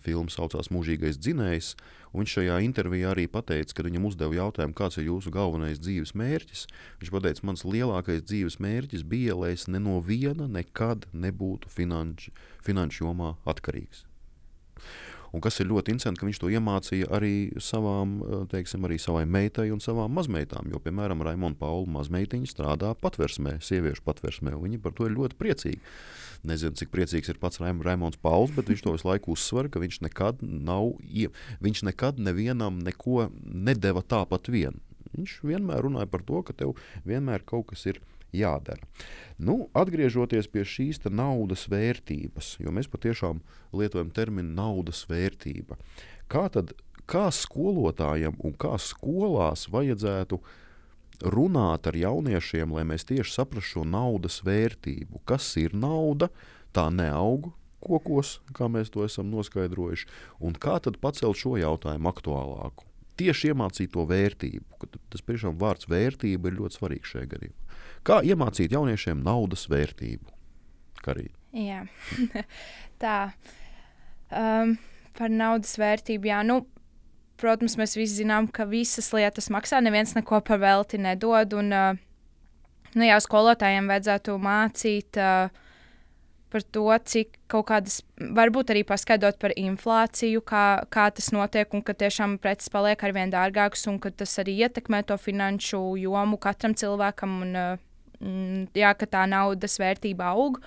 filma saucās Mūžīgais dzinējs. Viņš šajā intervijā arī pateica, kad viņam uzdeva jautājumu, kāds ir jūsu galvenais dzīves mērķis. Viņš teica, mans lielākais dzīves mērķis bija, lai es ne no viena nekad nebūtu finanšu, finanšu jomā atkarīgs. Un kas ir ļoti interesanti, ka viņš to iemācīja arī, savām, teiksim, arī savai meitai un savām mazmeitām. Jo, piemēram, Raimonda Paula mazmeitiņa strādā patversmē, sieviešu patversmē. Viņi par to ir ļoti priecīgi. Nezinu, cik priecīgs ir pats Raim, Raimons Pauls, bet viņš to visu laiku uzsver, ka viņš nekad, nav, viņš nekad nevienam neko nedeva tāpat vien. Viņš vienmēr runāja par to, ka tev vienmēr kaut kas ir jādara. Nu, atgriežoties pie šīs naudas vērtības, jo mēs patiešām lietojam terminu naudas vērtība. Kā tad, kā skolotājiem un kā skolās vajadzētu runāt ar jauniešiem, lai mēs tieši saprastu šo naudas vērtību? Kas ir nauda? Tā neaug kokos, kā mēs to esam noskaidrojuši, un kā tad pacelt šo jautājumu aktuālāku? Tieši iemācīt to vērtību. Tas priekšām vārds vērtība ir ļoti svarīgs šajā gadījumā. Kā iemācīt jauniešiem naudas vērtību? Karī. Jā, tā. Um, par naudas vērtību. Jā, nu, protams, mēs visi zinām, ka visas lietas maksā. Neviens neko par velti nedod. Un, uh, nu, jā, skolotājiem vajadzētu mācīt uh, par to, cik kaut kādas, varbūt arī paskaidrot par inflāciju, kā, kā tas notiek, un ka tiešām preces paliek ar vien dārgākas, un ka tas arī ietekmē to finanšu jomu katram cilvēkam. Un, uh, jā, ka tā naudas vērtība aug.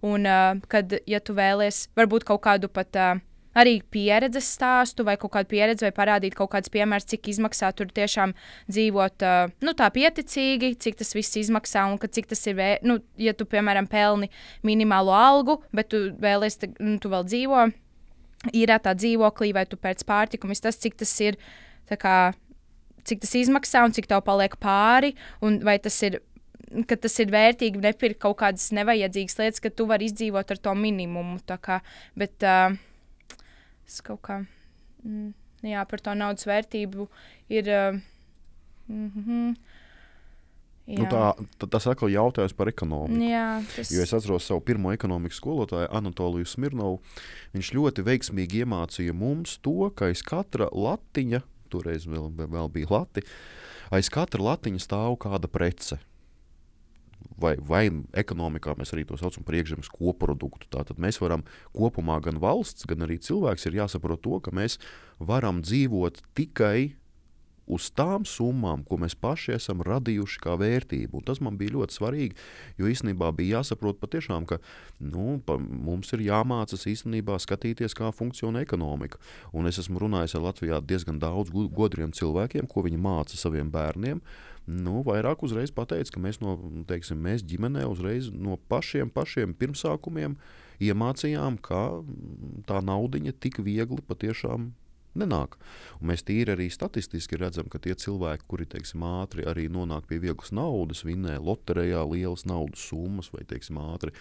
Un, uh, kad ja tu vēlies, varbūt kaut kādu pat uh, arī pieredzes stāstu vai kaut kādu pieredzi, vai parādīt kaut kādus piemērus, cik izmaksā tur tiešām dzīvot uh, nu, tā pieticīgi, cik tas viss izmaksā un cik tas ir. Vē... Nu, ja tu, piemēram, pelni minimālo algu, bet tu vēlies, nu, tu vēl dzīvo īrā tā dzīvoklī, vai tu pēc pārtika, un tas, cik tas ir. Kā, cik tas izmaksā un cik tev paliek pāri, un vai tas ir ka tas ir vērtīgi nepirkt kaut kādas nevajadzīgas lietas, ka tu vari izdzīvot ar to minimumu. Kā, bet uh, es kaut kā mm, jā, par to naudas vērtību ir. Uh, mm -hmm, Nu tā, tas atkal ir jautājums par ekonomiku. Jā, tas... Jo es atceros savu pirmo ekonomikas skolotāju, Anatoliju Smirnovu. Viņš ļoti veiksmīgi iemācīja mums to, ka aiz katra latiņa, toreiz vēl, vēl bija lati, aiz katra latiņa stāv kāda prece vai, vai ekonomikā mēs arī to saucam par iekšzemes koproduktu. Tātad mēs varam kopumā gan valsts, gan arī cilvēks ir jāsaprot to, ka mēs varam dzīvot tikai uz tām summām, ko mēs paši esam radījuši kā vērtību. Un tas man bija ļoti svarīgi, jo īstenībā bija jāsaprot patiešām, ka nu, pa, mums ir jāmācās īstenībā skatīties, kā funkcionē ekonomika. Un es esmu runājis ar Latvijā diezgan daudz godriem cilvēkiem, ko viņi māca saviem bērniem. Nu, vairāk uzreiz pateica, ka mēs, no, teiksim, mēs ģimenē uzreiz no pašiem, pašiem pirmsākumiem iemācījām, ka tā naudiņa tik viegli patiešām nenāk. Un mēs tīri arī statistiski redzam, ka tie cilvēki, kuri teiksim, ātri arī nonāk pie vieglas naudas, vinnē loterijā lielas naudas summas vai teiksim, ātri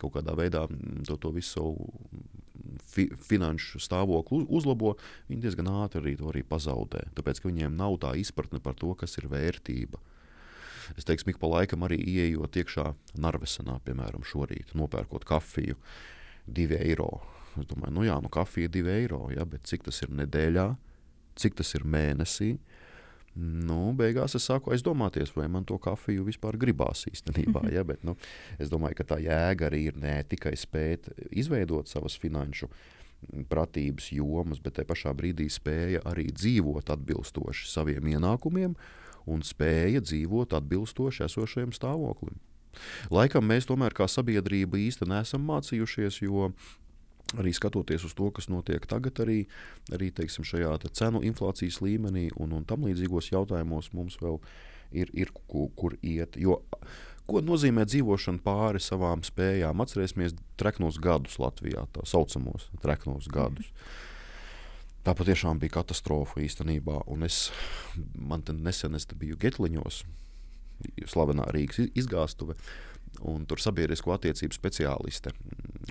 kaut kādā veidā to, to visu savu fi, finanšu stāvokli uzlabo, viņi diezgan ātri arī to arī pazaudē. Tāpēc, ka viņiem nav tā izpratne par to, kas ir vērtība. Es teiktu, ik pa laikam arī ieejot iekšā Narvesenā, piemēram, šorīt, nopērkot kafiju, divi eiro Es domāju, nu jā, nu kafija ir 2 eiro, ja, bet cik tas ir nedēļā, cik tas ir mēnesī. Nu, beigās es sāku aizdomāties, vai man to kafiju vispār gribās īstenībā. Ja, bet, nu, es domāju, ka tā jēga arī ir ne tikai spēt izveidot savas finanšu pratības jomas, bet te pašā brīdī spēja arī dzīvot atbilstoši saviem ienākumiem un spēja dzīvot atbilstoši esošajam stāvoklim. Laikam mēs tomēr kā sabiedrība īsti nesam mācījušies, jo arī skatoties uz to, kas notiek tagad, arī, arī teiksim, šajā te cenu inflācijas līmenī un, un tam līdzīgos jautājumos mums vēl ir, ir kur, kur iet. Jo ko nozīmē dzīvošana pāri savām spējām. Atcerēsimies treknos gadus Latvijā, tā saucamos treknos gadus. Tā patiešām bija katastrofa īstenībā. Un es, man nesen es biju Getliņos, slavenā Rīgas izgāstuve, un tur sabiedrisko attiecību speciāliste.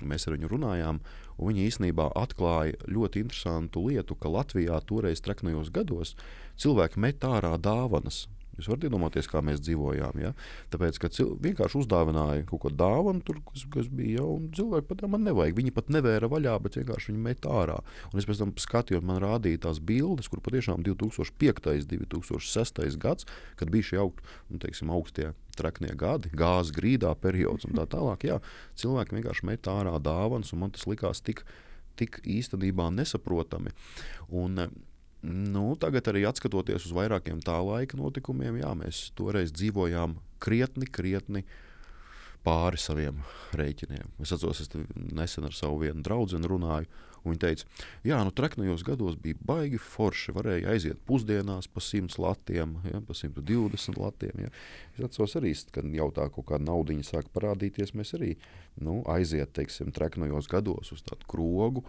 Mēs ar viņu runājām, un viņa īstenībā atklāja ļoti interesantu lietu, ka Latvijā toreiz treknajos gados cilvēki met ārā dāvanas Jūs varat iedomāties, kā mēs dzīvojām. Ja? Tāpēc, ka cilvēki vienkārši uzdāvināja kaut ko dāvanu, tur, kas, kas bija jau, un cilvēki pat man nevajag. Viņi pat nevēra vaļā, bet vienkārši viņi met ārā. Un es pēc tam skatījos, man rādīja tās bildes, kur patiešām 2005. un 2006. gads, kad bija šie aug, nu, teiksim, augstie traknie gadi, gāzes grīdā periods un tā tālāk. Jā, cilvēki vienkārši met ārā dāvanas, un man tas likās tik, tik īstenībā nesaprotami. Un, Nu, tagad arī skatoties uz vairākiem tā laika notikumiem, jā, mēs toreiz dzīvojām krietni, krietni pāri saviem rēķiniem. Es atceros, es nesen ar savu vienu draugu runāju, un viņa teica, ka nu, treknajos gados bija baigi forši. Varēja aiziet pusdienās pa 100 latiem, ja, pa 120 latiem. Ja. Es atceros arī, kad jau tā kaut kāda naudiņa sāk parādīties, mēs arī nu, aiziet, teiksim, treknajos gados uz tādu krogu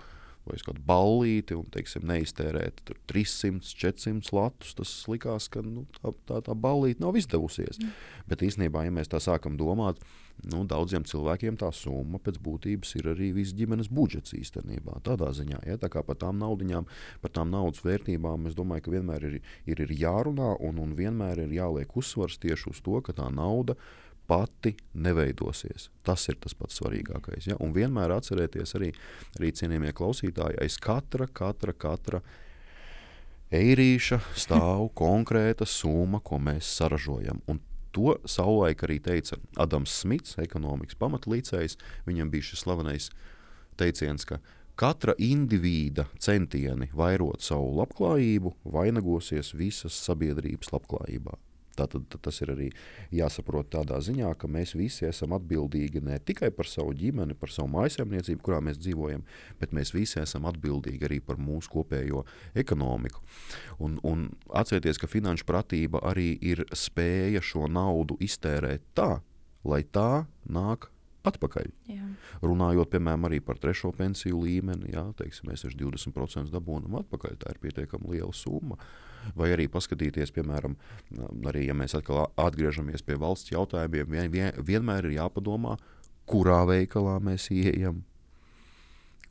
vai uz kādu ballīti un teiksim, neiztērēt 300, 400 latus. Tas likās, ka nu, tā, tā, tā ballīte nav izdevusies. Mm. Bet īstenībā, ja mēs tā sākam domāt, nu, daudziem cilvēkiem tā summa pēc būtības ir arī viss ģimenes budžets īstenībā. Tādā ziņā, ja, tā kā par tām naudiņām, par tām naudas vērtībām, es domāju, ka vienmēr ir, ir, ir jārunā un, un vienmēr ir jāliek uzsvars tieši uz to, ka tā nauda ir pati neveidosies. Tas ir tas pats svarīgākais. Ja? Un vienmēr atcerieties arī, arī cienījamie klausītāji, aiz katra, katra, katra eirīša stāv konkrēta summa, ko mēs saražojam. Un to savulaik arī teica Adams Smits, ekonomikas pamatlīdzējs. Viņam bija šis slavenais teiciens, ka katra indivīda centieni vairot savu labklājību vainagosies visas sabiedrības labklājībā. Tātad tas ir arī jāsaprot tādā ziņā, ka mēs visi esam atbildīgi ne tikai par savu ģimeni, par savu mājsaimniecību, kurā mēs dzīvojam, bet mēs visi esam atbildīgi arī par mūsu kopējo ekonomiku. Un, un atcerieties, ka finanšu pratība arī ir spēja šo naudu iztērēt tā, lai tā nāk atpakaļ. Jā. Runājot piemēram arī par trešo pensiju līmeni, jā, teiksim, mēs 20% dabūjam atpakaļ. Tā ir pietiekami liela summa. Vai arī paskatīties, piemēram, arī, ja mēs atkal atgriežamies pie valsts jautājumiem, vien, vien, vienmēr ir jāpadomā, kurā veikalā mēs ieejam,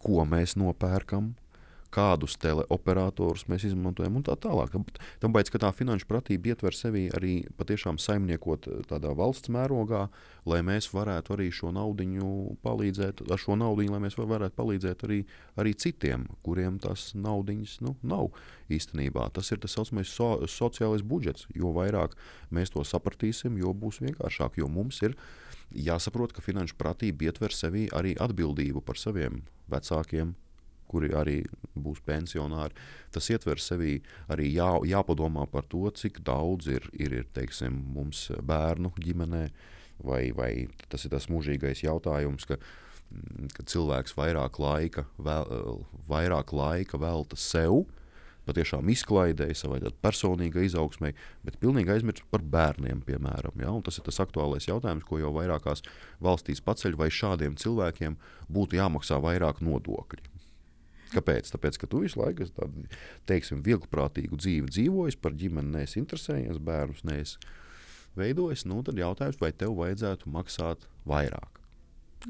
ko mēs nopērkam, kādus teleoperatorus mēs izmantojam un tā tālāk. Tāpēc, ka tā finanšu pratība ietver sevi arī patiešām saimniekot eh, tādā valsts mērogā, lai mēs varētu arī šo naudu palīdzēt, ar šo naudu, lai mēs varētu palīdzēt arī, arī citiem, kuriem tas naudiņas nu, nav īstenībā. Tas ir tas saucamais so, sociālais budžets. Jo vairāk mēs to sapratīsim, jo būs vienkāršāk, jo mums ir jāsaprot, ka finanšu pratība ietver sevi arī atbildību par saviem vecākiem, kuri arī būs pensionāri. Tas ietver sevī arī jā, jāpadomā par to, cik daudz ir, ir, ir teiksim, mums bērnu ģimenē, vai, vai tas ir tas mūžīgais jautājums, ka, mm, ka cilvēks vairāk laika, vēl, vairāk laika velta sev. Patiešām izklaidēja savai personīgai izaugsmai, bet pilnīgi aizmirst par bērniem, piemēram. Ja? Un tas ir tas aktuālais jautājums, ko jau vairākās valstīs paceļ, vai šādiem cilvēkiem būtu jāmaksā vairāk nodokļi. Kāpēc? Tāpēc, ka tu visu laiku esi tādu, teiksim, vieglprātīgu dzīvi dzīvojis, par ģimeni neesi interesējies, bērnus neesi veidojis. Nu, tad jautājums, vai tev vajadzētu maksāt vairāk?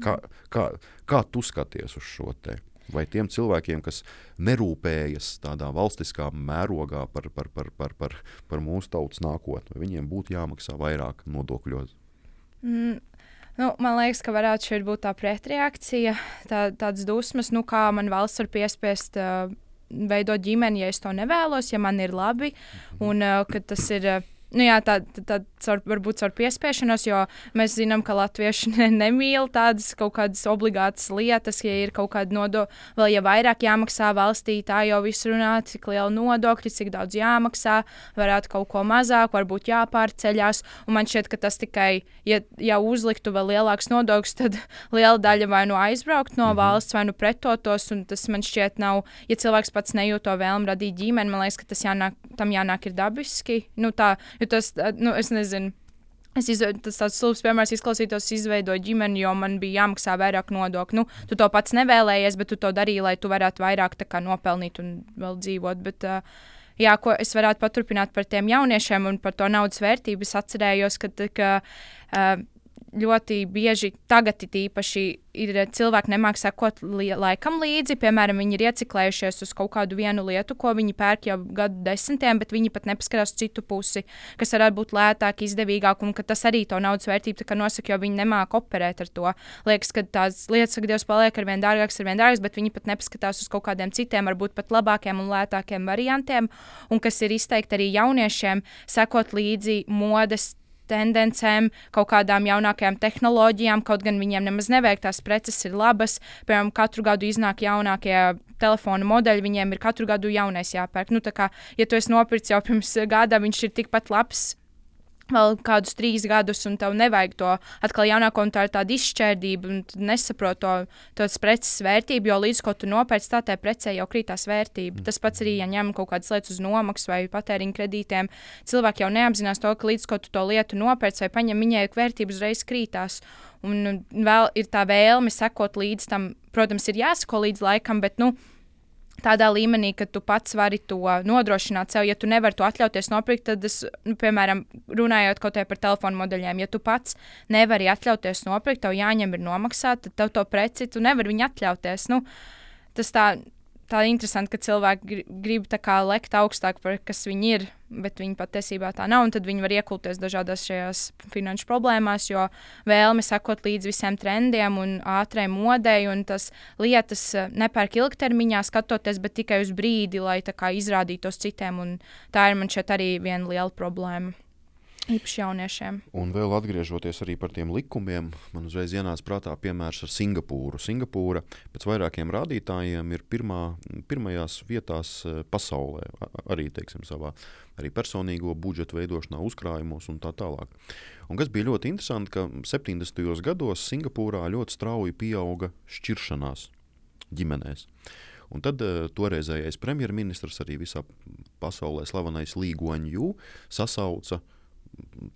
Kā, kā, kā tu skaties uz šo te? Vai tiem cilvēkiem, kas nerūpējas tādā valstiskā mērogā par, par, par, par, par, par mūsu tautas nākotni, viņiem būtu jāmaksā vairāk nodokļos? Mm, Nu, man liekas, ka varētu šeit būt tā pretreakcija, tā, tādas dusmas, nu, kā man valsts var piespiest uh, veidot ģimeni, ja es to nevēlos, ja man ir labi, mhm. un uh, tas ir. Uh, Nu, jā, tā, caur, varbūt caur piespiešanos, jo mēs zinām, ka latvieši ne, nemīl tādas kaut kādas obligātas lietas, ja ir kaut kāda nodokļa, vēl ja vairāk jāmaksā valstī, tā jau viss runā, cik liela nodokļa, cik daudz jāmaksā, varētu kaut ko mazāk, varbūt jāpārceļās. Un man šķiet, ka tas tikai, ja, ja uzliktu vēl lielāks nodoklis, tad liela daļa vai nu aizbraukt no mhm. valsts, vai nu pretotos, un tas man šķiet nav, ja cilvēks pats nejūt to vēlmu radīt ģimeni, man liekas, ka tas jānāk, tam jānāk ir dabiski. Nu, tā, Jo tas, nu, es nezinu. Es izveidoju, tas tāds stulbs piemērs izklausītos, izveidoju ģimeni, jo man bija jāmaksā vairāk nodokļu. Nu, tu to pats nevēlējies, bet tu to darīji, lai tu varētu vairāk kā, nopelnīt un vēl dzīvot. Bet, uh, jā, ko es varētu paturpināt par tiem jauniešiem un par to naudas vērtību, es atcerējos, ka, ka uh, ļoti bieži tagad īpaši ir cilvēki nemāk sekot li laikam līdzi. Piemēram, viņi ir ieciklējušies uz kaut kādu vienu lietu, ko viņi pērk jau gadu desmitiem, bet viņi pat nepaskatās citu pusi, kas varētu būt lētāk, izdevīgāk, un tas arī to naudas vērtību nosaka, jo viņi nemāk operēt ar to. Liekas, ka tās lietas, kad Dievs paliek ar vien dārgākas, ar vien dārgākas, bet viņi pat nepaskatās uz kaut kādiem citiem, varbūt pat labākiem un lētākiem variantiem, un kas ir izteikti arī jauniešiem, sekot līdzi modes tendencēm, kaut kādām jaunākajām tehnoloģijām, kaut gan viņiem nemaz nevajag tās preces ir labas. Piemēram, katru gadu iznāk jaunākie telefona modeļi, viņiem ir katru gadu jaunais jāpērk. Nu, kā, ja tu esi nopircis jau pirms gada, viņš ir tikpat labs vēl kādus trīs gadus, un tev nevajag to atkal jaunāko, un tā ir tāda izšķērdība, un tu nesaproti to, to preces vērtību, jo līdz ko tu nopērci, tā tai precē jau krītās vērtība. Tas pats arī, ja ņem kaut kādas lietas uz nomaksu vai patēriņa kredītiem, cilvēki jau neapzinās to, ka līdz ko tu to lietu nopērci vai paņem, viņai vērtība uzreiz krītās. Un vēl ir tā vēlme sekot līdz tam, protams, ir jāsako līdz laikam, bet, nu, tādā līmenī, ka tu pats vari to nodrošināt sev. Ja tu nevari to atļauties nopirkt, tad, es, nu, piemēram, runājot kaut par telefonu modeļiem, ja tu pats nevari atļauties nopirkt, tev jāņem ir nomaksāt, tad tev to preci tu nevari atļauties. Nu, tas tā tā interesanti, ka cilvēki grib lekt augstāk par kas viņi ir, bet viņi patiesībā tā nav. Tad viņi var iekulties dažādās šajās finanšu problēmās, jo vēlme sekot līdzi visiem trendiem un ātrai modei, un tas lietas eh, nepērk ilgtermiņā skatoties, tikai uz brīdi, lai kā, izrādītos citiem. Tā ir man šeit arī viena liela problēma. Īpaši jauniešiem. Un vēl atgriežoties par tiem likumiem, man uzreiz ienāca prātā piemērs ar Singapūru. Singapūra pēc vairākiem rādītājiem ir pirmā, pirmajās vietās e, pasaulē, arī teiksim, savā arī personīgo budžetu veidošanā, uzkrājumos un tā tālāk. Un kas bija ļoti interesanti, ka 70. gados Singapūrā ļoti strauji pieauga šķiršanās ģimenēs. Un tad uh, toreizējais premjerministrs, arī visā pasaulē slavenais Līgoņu, sasauca uh,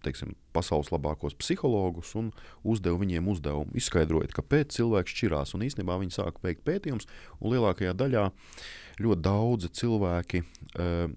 teiksim, pasaules labākos psihologus un uzdeva viņiem uzdevumu, izskaidrojot, kāpēc cilvēks šķirās. Un īstenībā viņi sāka veikt pētījumus, un lielākajā daļā ļoti daudzi cilvēki uh,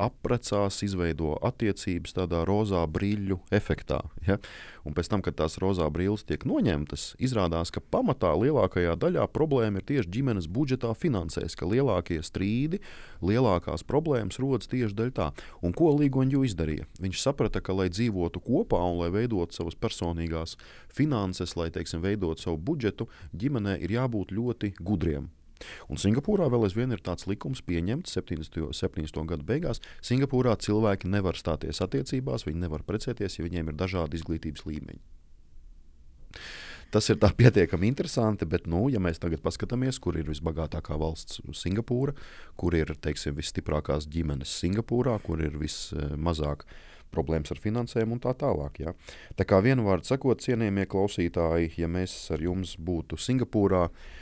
apprecās, izveido attiecības tādā rozā brīļu efektā. Ja? Un pēc tam, kad tās rozā brīvības tiek noņemtas, izrādās, ka pamatā lielākajā daļā problēma ir tieši ģimenes budžetā, finansēs, ka lielākie strīdi, lielākās problēmas rodas tieši dēļ tā. Un ko Līgoņģu izdarīja? Viņš saprata, ka, lai dzīvotu kopā un lai veidotu savas personīgās finanses, lai teiksim, veidotu savu budžetu, ģimenē ir jābūt ļoti gudriem Un Singapūrā vēl aizvien ir tāds likums pieņemts 70. 70. gadu beigās. Singapūrā cilvēki nevar stāties attiecībās, viņi nevar precēties, ja viņiem ir dažādi izglītības līmeņi. Tas ir pietiekami interesanti, bet, nu, ja mēs tagad paskatāmies, kur ir visbagātākā valsts Singapūra, kur ir teiksim, visstiprākās ģimenes Singapūrā, kur ir vismazāk problēmas ar finansēm un tā tālāk. Ja. Tā kā vienu vārdu sakot, cienījamie klausītāji, ja mēs ar jums būtu Singapūrā, uh,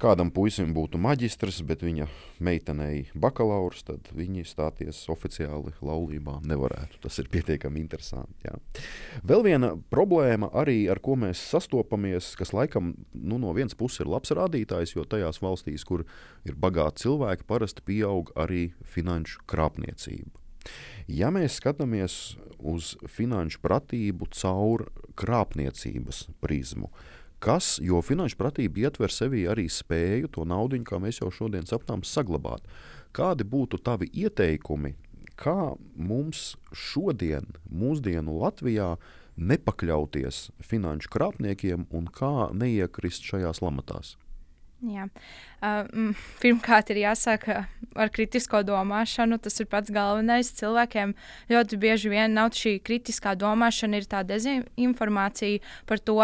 kādam puisim būtu maģistrs, bet viņa meitenei bakalaurs, tad viņi stāties oficiāli laulībā nevarētu. Tas ir pietiekami interesanti. Jā. Vēl viena problēma, arī, ar ko mēs sastopamies, kas laikam nu, no vienas puses ir labs rādītājs, jo tajās valstīs, kur ir bagāti cilvēki, parasti pieaug arī finanšu krāpniecība. Ja mēs skatāmies uz finanšu pratību caur krāpniecības prizmu, tad kas, jo finanšu pratība ietver sevī arī spēju to naudu, kā mēs jau šodien sapratām, saglabāt. Kādi būtu tavi ieteikumi, kā mums šodien, mūsdienu Latvijā, nepakļauties finanšu krāpniekiem un kā neiekrist šajās lamatās? Jā. Uh, pirmkārt, ir jāsāk ar kritisko domāšanu. Tas ir pats galvenais. Cilvēkiem ļoti bieži vien nav šī kritiskā domāšana, ir tā dezinformācija par to,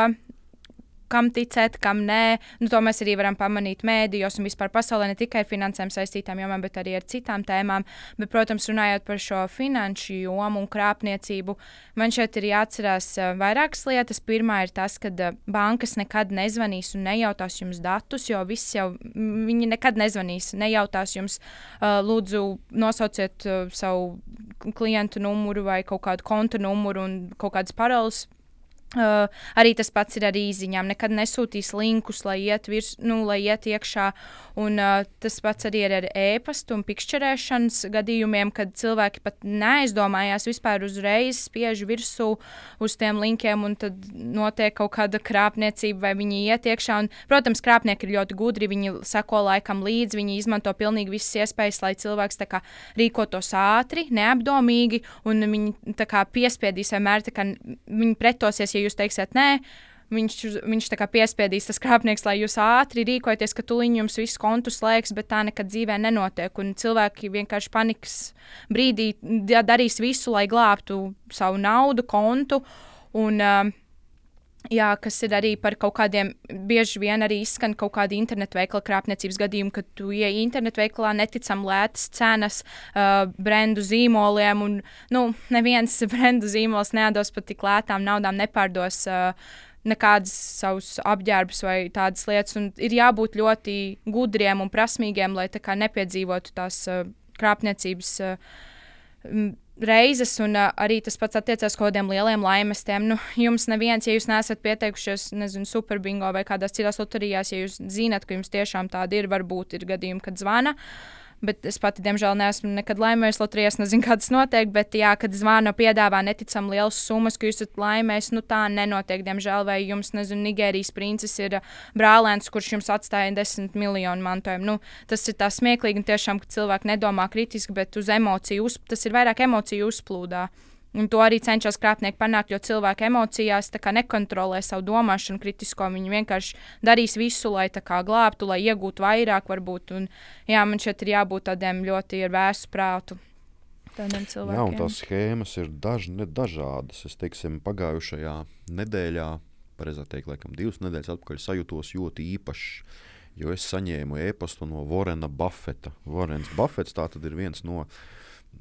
kam ticēt, kam nē. Nu, to mēs arī varam pamanīt mēdījos un vispār pasaulē, ne tikai ar finansēm saistītām jomām, bet arī ar citām tēmām. Bet, protams, runājot par šo finanšu jomu un krāpniecību, man šeit ir jāatcerās uh, vairākas lietas. Pirmā ir tas, ka uh, bankas nekad nezvanīs un nejautās jums datus, jo viss jau viņi nekad nezvanīs, nejautās jums, uh, lūdzu, nosauciet savu klientu numuru vai kaut kādu konta numuru un kaut kādas paroles Uh, arī tas pats ir ar īsiņām. Nekad nesūtīs linkus, lai iet, virs, nu, lai iet iekšā. Un, uh, tas pats arī ir ar e-pastu un pikšķerēšanas gadījumiem, kad cilvēki pat neaizdomājās vispār uzreiz spiež virsū uz tiem linkiem, un tad notiek kaut kāda krāpniecība, vai viņi iet iekšā. Un, protams, krāpnieki ir ļoti gudri, viņi sako laikam līdzi, viņi izmanto pilnīgi visas iespējas, lai cilvēks kā, rīkotos ātri, neapdomīgi, un viņi kā, piespiedīs vienmēr, kā, viņi pretosies ja jūs teiksiet nē, viņš, viņš piespiedīs tas krāpnieks, lai jūs ātri rīkojaties, ka tuliņ jums viss kontu slēgs, bet tā nekad dzīvē nenotiek. Un cilvēki vienkārši panikas brīdī darīs visu, lai glābtu savu naudu, kontu. Un, uh, Jā, kas ir arī par kaut kādiem, bieži vien arī izskan kaut kādi internetu veikala krāpniecības gadījumi, kad tu ieej internetu veikalā, neticam lētas cenas, uh, brendu zīmoliem, un nu, neviens brendu zīmols nedos pat tik lētām naudām, nepārdos. Uh, nekādas savus apģērbus vai tādas lietas. Ir jābūt ļoti gudriem un prasmīgiem, lai nepiedzīvotu tās uh, krāpniecības. Uh, reizes, un uh, arī tas pats attiecās uz kaut kādiem lieliem laimestiem. Nu, jums neviens, ja jūs neesat pieteikušies, nezinu, superbingo vai kādās citās loterijās, ja jūs zinat, ka jums tiešām tāda ir, varbūt ir gadījumi, kad zvana. Uh, Bet es pati, diemžēl, neesmu nekad laimējusi loterijās, nezinu, kā tas notiek. Bet, jā, kad zvana piedāvā neticami lielas summas, ka jūs esat laimējis, nu tā nenotiek, diemžēl. Vai jums, nezinu, Nigērijas princis ir brālēns, kurš jums atstāja desmit miljonu mantojumu. Nu, tas ir tā smieklīgi, un tiešām, ka cilvēki nedomā kritiski, bet uz emociju, uz, tas ir vairāk emociju uzplūdā. Un to arī cenšas krāpnieki panākt, jo cilvēki emocijās nekontrolē savu domāšanu kritisko. Viņi vienkārši darīs visu, lai glābtu, lai iegūtu vairāk, varbūt. Un, jā, man šeit ir jābūt tādiem ļoti vēsu prātu. Jā, un tās schēmas ir daž, dažādas. Es teiksim, pagājušajā nedēļā, pareizāk teikt, laikam divas nedēļas atpakaļ sajūtos ļoti īpaši, jo es saņēmu e-pastu no Vorena Buffeta. Vorens Buffets tā tad ir viens no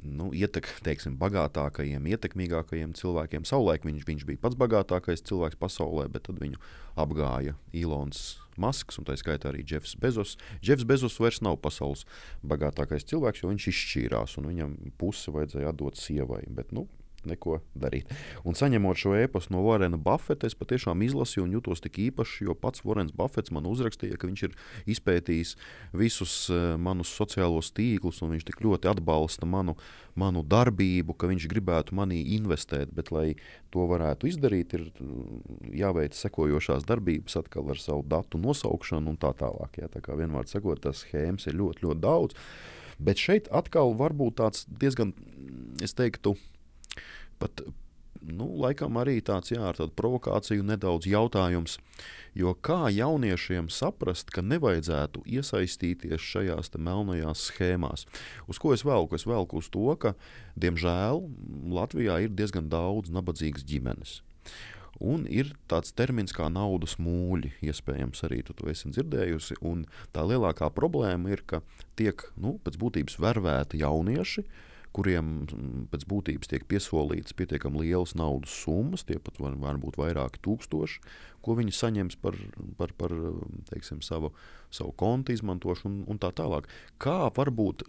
nu, ietek, teiksim, bagātākajiem, ietekmīgākajiem cilvēkiem. Savulaik viņš, viņš bija pats bagātākais cilvēks pasaulē, bet tad viņu apgāja Ilons Masks un tā skaitā arī Jeffs Bezos. Jeffs Bezos vairs nav pasaules bagātākais cilvēks, jo viņš izšķīrās un viņam pusi vajadzēja atdot sievai. Bet, nu, neko darīt. Un saņemot šo e-pastu no Vorena Buffeta, es patiešām izlasīju un jutos tik īpaši, jo pats Vorens Buffets man uzrakstīja, ka viņš ir izpētījis visus uh, manus sociālos tīklus un viņš tik ļoti atbalsta manu, manu darbību, ka viņš gribētu manī investēt, bet lai to varētu izdarīt, ir mm, jāveic sekojošās darbības atkal ar savu datu nosaukšanu un tā tālāk. Jā, tā kā vienmēr sakot, tas schēmas ir ļoti, ļoti daudz. Bet šeit atkal var būt tāds diezgan, es teiktu, pat nu, laikam arī tāds jā, ar provokāciju nedaudz jautājums. Jo kā jauniešiem saprast, ka nevajadzētu iesaistīties šajās melnajās schēmās? Uz ko es velku? Es velku uz to, ka, diemžēl, Latvijā ir diezgan daudz nabadzīgas ģimenes. Un ir tāds termins kā naudas mūļi, iespējams, arī tu to esi dzirdējusi. Tā lielākā problēma ir, ka tiek nu, pēc būtības vervēti jaunieši, uh, kuriem mm, pēc būtības tiek piesolītas pietiekami lielas naudas summas, tie pat var, var būt vairāki tūkstoši, ko viņi saņems par, par, par teiksim, savu, savu kontu izmantošanu un, un tā tālāk. Kā varbūt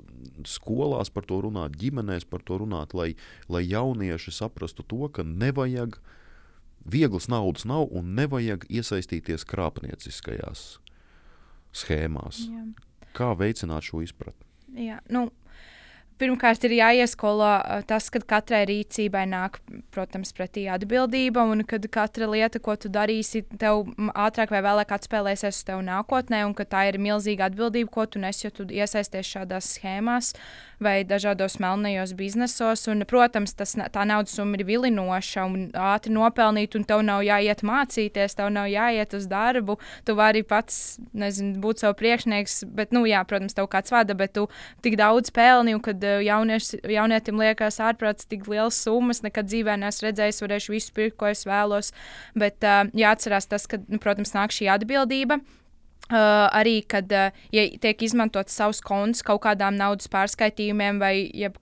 skolās par to runāt, ģimenēs par to runāt, lai, lai jaunieši saprastu to, ka nevajag vieglas naudas nav un nevajag iesaistīties krāpnieciskajās schēmās. Jā. Kā veicināt šo izpratni? Jā, nu, Pirmkārt, ir jāieskolo tas, ka katrai rīcībai nāk, protams, pretī atbildība, un ka katra lieta, ko tu darīsi, tev ātrāk vai vēlāk atspēlēsies uz tevi nākotnē, un ka tā ir milzīga atbildība, ko tu nes, jo tu iesaisties šādās schēmās vai dažādos melnajos biznesos. Un, protams, tas, tā naudas summa ir vilinoša un ātri nopelnīt, un tev nav jāiet mācīties, tev nav jāiet uz darbu. Tu vari pats nezinu, būt savs priekšnieks, bet, nu, jā, protams, tev kāds vada, bet tu tik daudz pelni, un kad jaunieš, jaunietim liekas ārprāts tik liels summas, nekad dzīvē neesmu redzējis, varēšu visu pirkt, ko es vēlos. Bet uh, jāatcerās tas, ka, nu, protams, nāk šī atbildība. Uh, arī, kad uh, ja tiek izmantots savs konts kaut kādām naudas pārskaitījumiem vai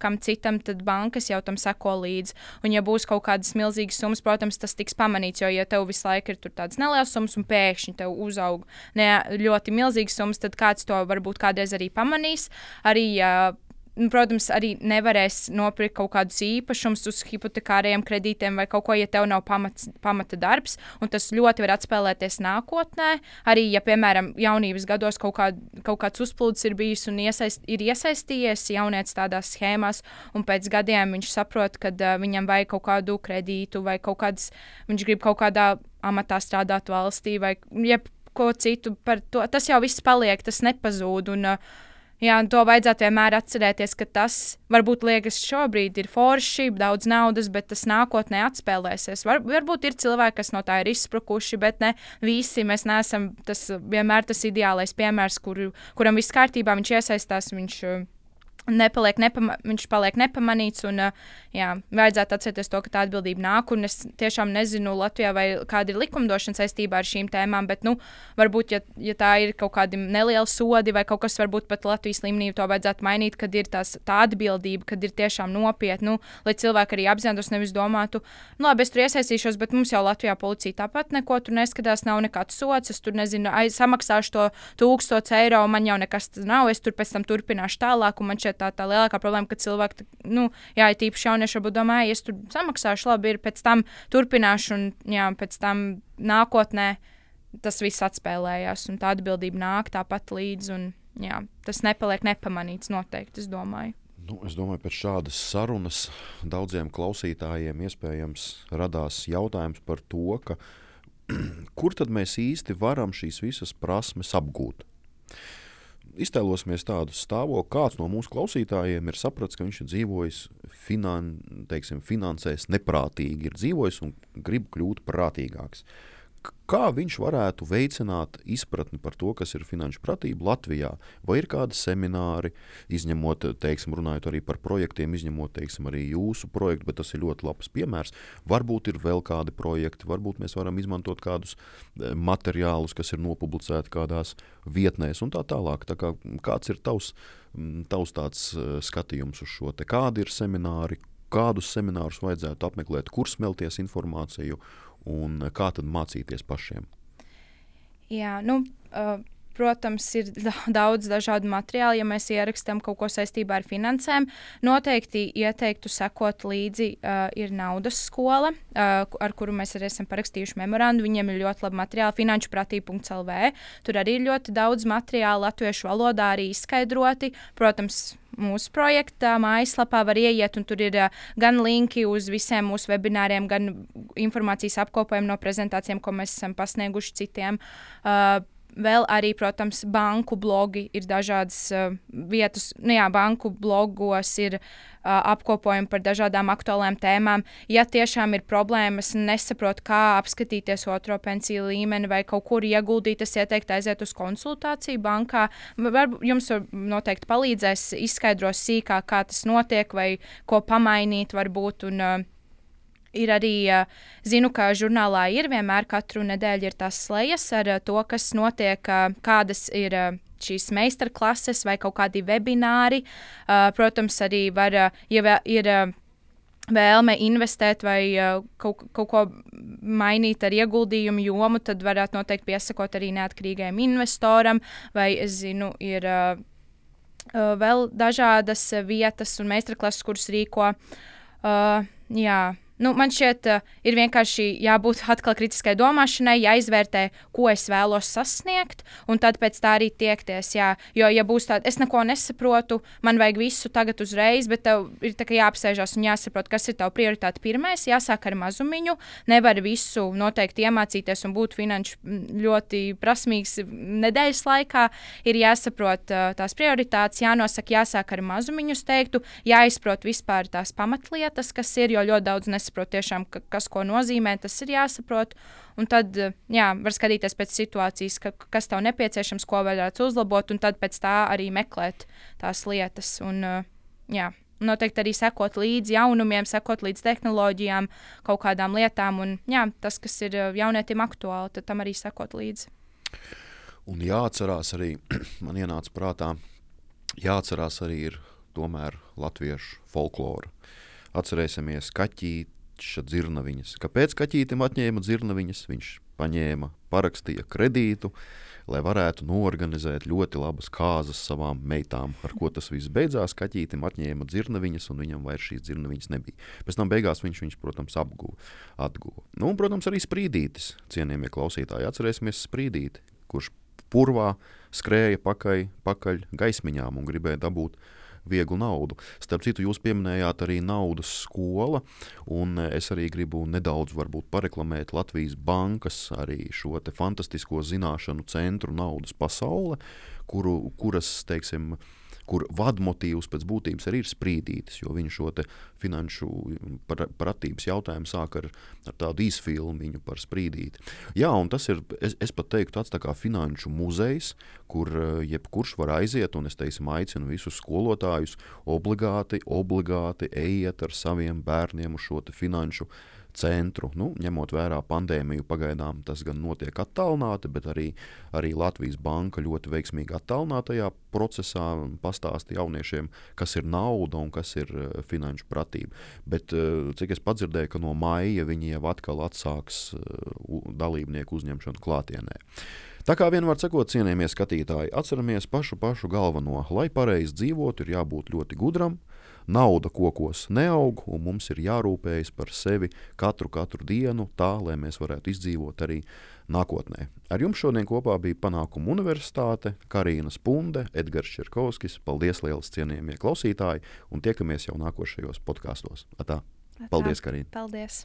kam citam, tad bankas jau tam seko līdzi. Un, ja būs kaut kādas milzīgas summas, protams, tas tiks pamanīts. Jo, ja tev visu laiku ir tādas nelielas summas un pēkšņi tev uzaug ne, ļoti milzīgas summas, tad kāds to varbūt kādreiz arī pamanīs. Arī uh, Nu, protams, arī nevarēs nopirkt kaut kādus īpašumus uz hipotekāriem kredītiem vai kaut ko, ja tev nav pamats, pamata darbs. Tas ļoti var atspēlēties nākotnē. Arī, ja, piemēram, jaunības gados kaut, kā, kaut kāds uzplūds ir bijis un iesaist, ir iesaistījies jaunietis tādās schēmās, un pēc gadiem viņš saprot, ka uh, viņam vajag kaut kādu kredītu vai kaut kādas, viņš grib kaut kādā amatā strādāt valstī vai jebko citu. To, tas jau viss paliek, tas nepazūd. Un, uh, Jā, to vajadzētu vienmēr atcerēties, ka tas varbūt liekas šobrīd ir forši, daudz naudas, bet tas nākotnē atspēlēsies. Var, varbūt ir cilvēki, kas no tā ir izsprukuši, bet ne visi mēs neesam tas vienmēr tas ideālais piemērs, kur, kuram viss kārtībā, viņš iesaistās, viņš nepaliek, nepama, viņš paliek nepamanīts. Un, jā, vajadzētu atcerēties to, ka tā atbildība nāk. Es tiešām nezinu, Latvijā vai kāda ir likumdošana saistībā ar šīm tēmām, bet nu, varbūt, ja, ja tā ir kaut kādi nelieli sodi vai kaut kas, varbūt pat Latvijas līmenī to vajadzētu mainīt, kad ir tās, tā atbildība, kad ir tiešām nopietni, nu, lai cilvēki arī apzinātos, nevis domātu, nu, labi, es tur iesaistīšos, bet mums jau Latvijā policija tāpat neko tur neskatās, nav nekāds sots, es tur nezinu, aiz, samaksāšu to tūkstošu eiro, man jau nekas nav, es tur pēc tam turpināšu tālāk, un man šeit tā, tā lielākā problēma, ka cilvēki, nu, jā, ir tīpaši jaunieši, varbūt domā, ja es tur samaksāšu, labi, ir pēc tam turpināšu, un jā, pēc tam nākotnē tas viss atspēlējās, un tā atbildība nāk tāpat līdzi, un jā, tas nepaliek nepamanīts noteikti, es domāju. Nu, es domāju, pēc šādas sarunas daudziem klausītājiem iespējams radās jautājums par to, ka, kur tad mēs īsti varam šīs visas prasmes apgūt iztēlosimies tādu stāvokli, kāds no mūsu klausītājiem ir sapratis, ka viņš ir dzīvojis finan, teiksim, finansēs neprātīgi, ir dzīvojis un grib kļūt prātīgāks kā viņš varētu veicināt izpratni par to, kas ir finanšu pratība Latvijā? Vai ir kādi semināri, izņemot, teiksim, runājot arī par projektiem, izņemot, teiksim, arī jūsu projektu, bet tas ir ļoti labs piemērs. Varbūt ir vēl kādi projekti, varbūt mēs varam izmantot kādus eh, materiālus, kas ir nopublicēti kādās vietnēs un tā tālāk. Tā kā, kāds ir tavs, tavs tāds eh, skatījums uz šo? Te? Kādi ir semināri, kādus seminārus vajadzētu apmeklēt, kur smelties informāciju un kā tad mācīties pašiem? Jā, nu, uh, protams, ir daudz dažādu materiālu. Ja mēs ierakstām kaut ko saistībā ar finansēm, noteikti ieteiktu sekot līdzi. Uh, ir naudas skola, uh, ar kuru mēs arī esam parakstījuši memorandu. Viņiem ir ļoti labi materiāli, finanšpratība.lv. Tur arī ir ļoti daudz materiālu latviešu valodā, arī izskaidroti. Protams, mūsu projekta mājaslapā var ieiet, un tur ir gan linki uz visiem mūsu webināriem, gan informācijas apkopojumu no prezentācijām, ko mēs esam pasnieguši citiem. Uh, Vēl arī, protams, banku blogi ir dažādas uh, vietas. Nu, jā, banku blogos ir uh, apkopojumi par dažādām aktuālām tēmām. Ja tiešām ir problēmas, nesaprot, kā apskatīties otro pensiju līmeni vai kaut kur ieguldīt, es ieteiktu aiziet uz konsultāciju bankā. Varbūt jums var noteikti palīdzēs, izskaidros sīkāk, kā tas notiek vai ko pamainīt varbūt. Un, uh, ir arī, zinu, ka žurnālā ir vienmēr katru nedēļu ir tās slējas ar to, kas notiek, kādas ir šīs meistarklases vai kaut kādi webināri. Protams, arī var, ja ir vēlme investēt vai kaut, kaut ko mainīt ar ieguldījumu jomu, tad varētu noteikti piesakot arī neatkarīgajam investoram, vai es zinu, ir vēl dažādas vietas un meistarklases, kuras rīko. Uh, jā, Nu, man šķiet, uh, ir vienkārši jābūt atkal kritiskai domāšanai, jāizvērtē, ko es vēlos sasniegt, un tad pēc tā arī tiekties. Jā. Jo, ja būs tāda, es neko nesaprotu, man vajag visu tagad uzreiz, bet tev ir jāapsēžas un jāsaprot, kas ir tavs prioritāte pirmais. Jāsāk ar mazumiņu, nevar visu noteikti iemācīties un būt finanšu ļoti prasmīgs nedēļas laikā. Ir jāsaprot uh, tās prioritātes, jānosaka, jāsāk ar mazumiņu, teiktu, jāizprot vispār tās pamatlietas, kas ir, jo ļoti daudz nesaprot jāsaprot, tiešām, ka, kas ko nozīmē, tas ir jāsaprot. Un tad jā, var skatīties pēc situācijas, ka, kas tev nepieciešams, ko varētu uzlabot, un tad pēc tā arī meklēt tās lietas. Un, jā, noteikti arī sekot līdzi jaunumiem, sekot līdzi tehnoloģijām, kaut kādām lietām. Un, jā, tas, kas ir jaunietim aktuāli, tad tam arī sekot līdzi. Un jāatcerās arī, man ienāca prātā, jāatcerās arī ir tomēr latviešu folklora. Atcerēsimies kaķīša dzirnaviņas. Kāpēc kaķītim atņēma dzirnaviņas? Viņš paņēma, parakstīja kredītu, lai varētu norganizēt ļoti labas kāzas savām meitām. Ar ko tas viss beidzās? Kaķītim atņēma dzirnaviņas, un viņam vairs šīs dzirnaviņas nebija. Pēc tam beigās viņš viņus, protams, apguva. Atguva. Nu, un, protams, arī sprīdītis, cienījamie klausītāji. Atcerēsimies sprīdīti, kurš purvā skrēja pakaļ, pakaļ gaismiņām un gribēja dabūt vieglu naudu. Starp citu, jūs pieminējāt arī naudas skola, un es arī gribu nedaudz pareklamēt Latvijas bankas arī šo fantastisko zināšanu centru naudas pasaule, kuru, kuras, teiksim, kur vadmotīvs pēc būtības arī ir sprīdītis, jo viņš šo finanšu pratības jautājumu sāk ar, ar tādu īsfilmu par sprīdīti. Jā, un tas ir, es, es pat teiktu, tāds tā kā finanšu muzejs, kur eh, jebkurš var aiziet, un es teiksim, aicinu visus skolotājus obligāti, obligāti ejiet ar saviem bērniem uz šo finanšu centru. Nu, ņemot vērā pandēmiju, pagaidām tas gan notiek attālināti, bet arī, arī Latvijas banka ļoti veiksmīgi attālinātajā procesā pastāsta jauniešiem, kas ir nauda un kas ir uh, finanšu pratība. Bet, uh, cik es dzirdēju, ka no maija viņi jau atkal atsāks uh, dalībnieku uzņemšanu klātienē. Tā kā vienmēr sakot, cienījamies skatītāji, atceramies pašu pašu galveno. Lai pareizi dzīvotu, ir jābūt ļoti gudram, uh, nauda kokos neaug, un mums ir jārūpējas par sevi katru, katru dienu, tā lai mēs varētu izdzīvot arī nākotnē. Ar jums šodien kopā bija Panākuma Universitāte, Karina Spunde, Edgars Čerkovskis. Paldies, liels cienījamie klausītāji, un tiekamies jau nākošajos podkāstos. Paldies, Karina! Paldies!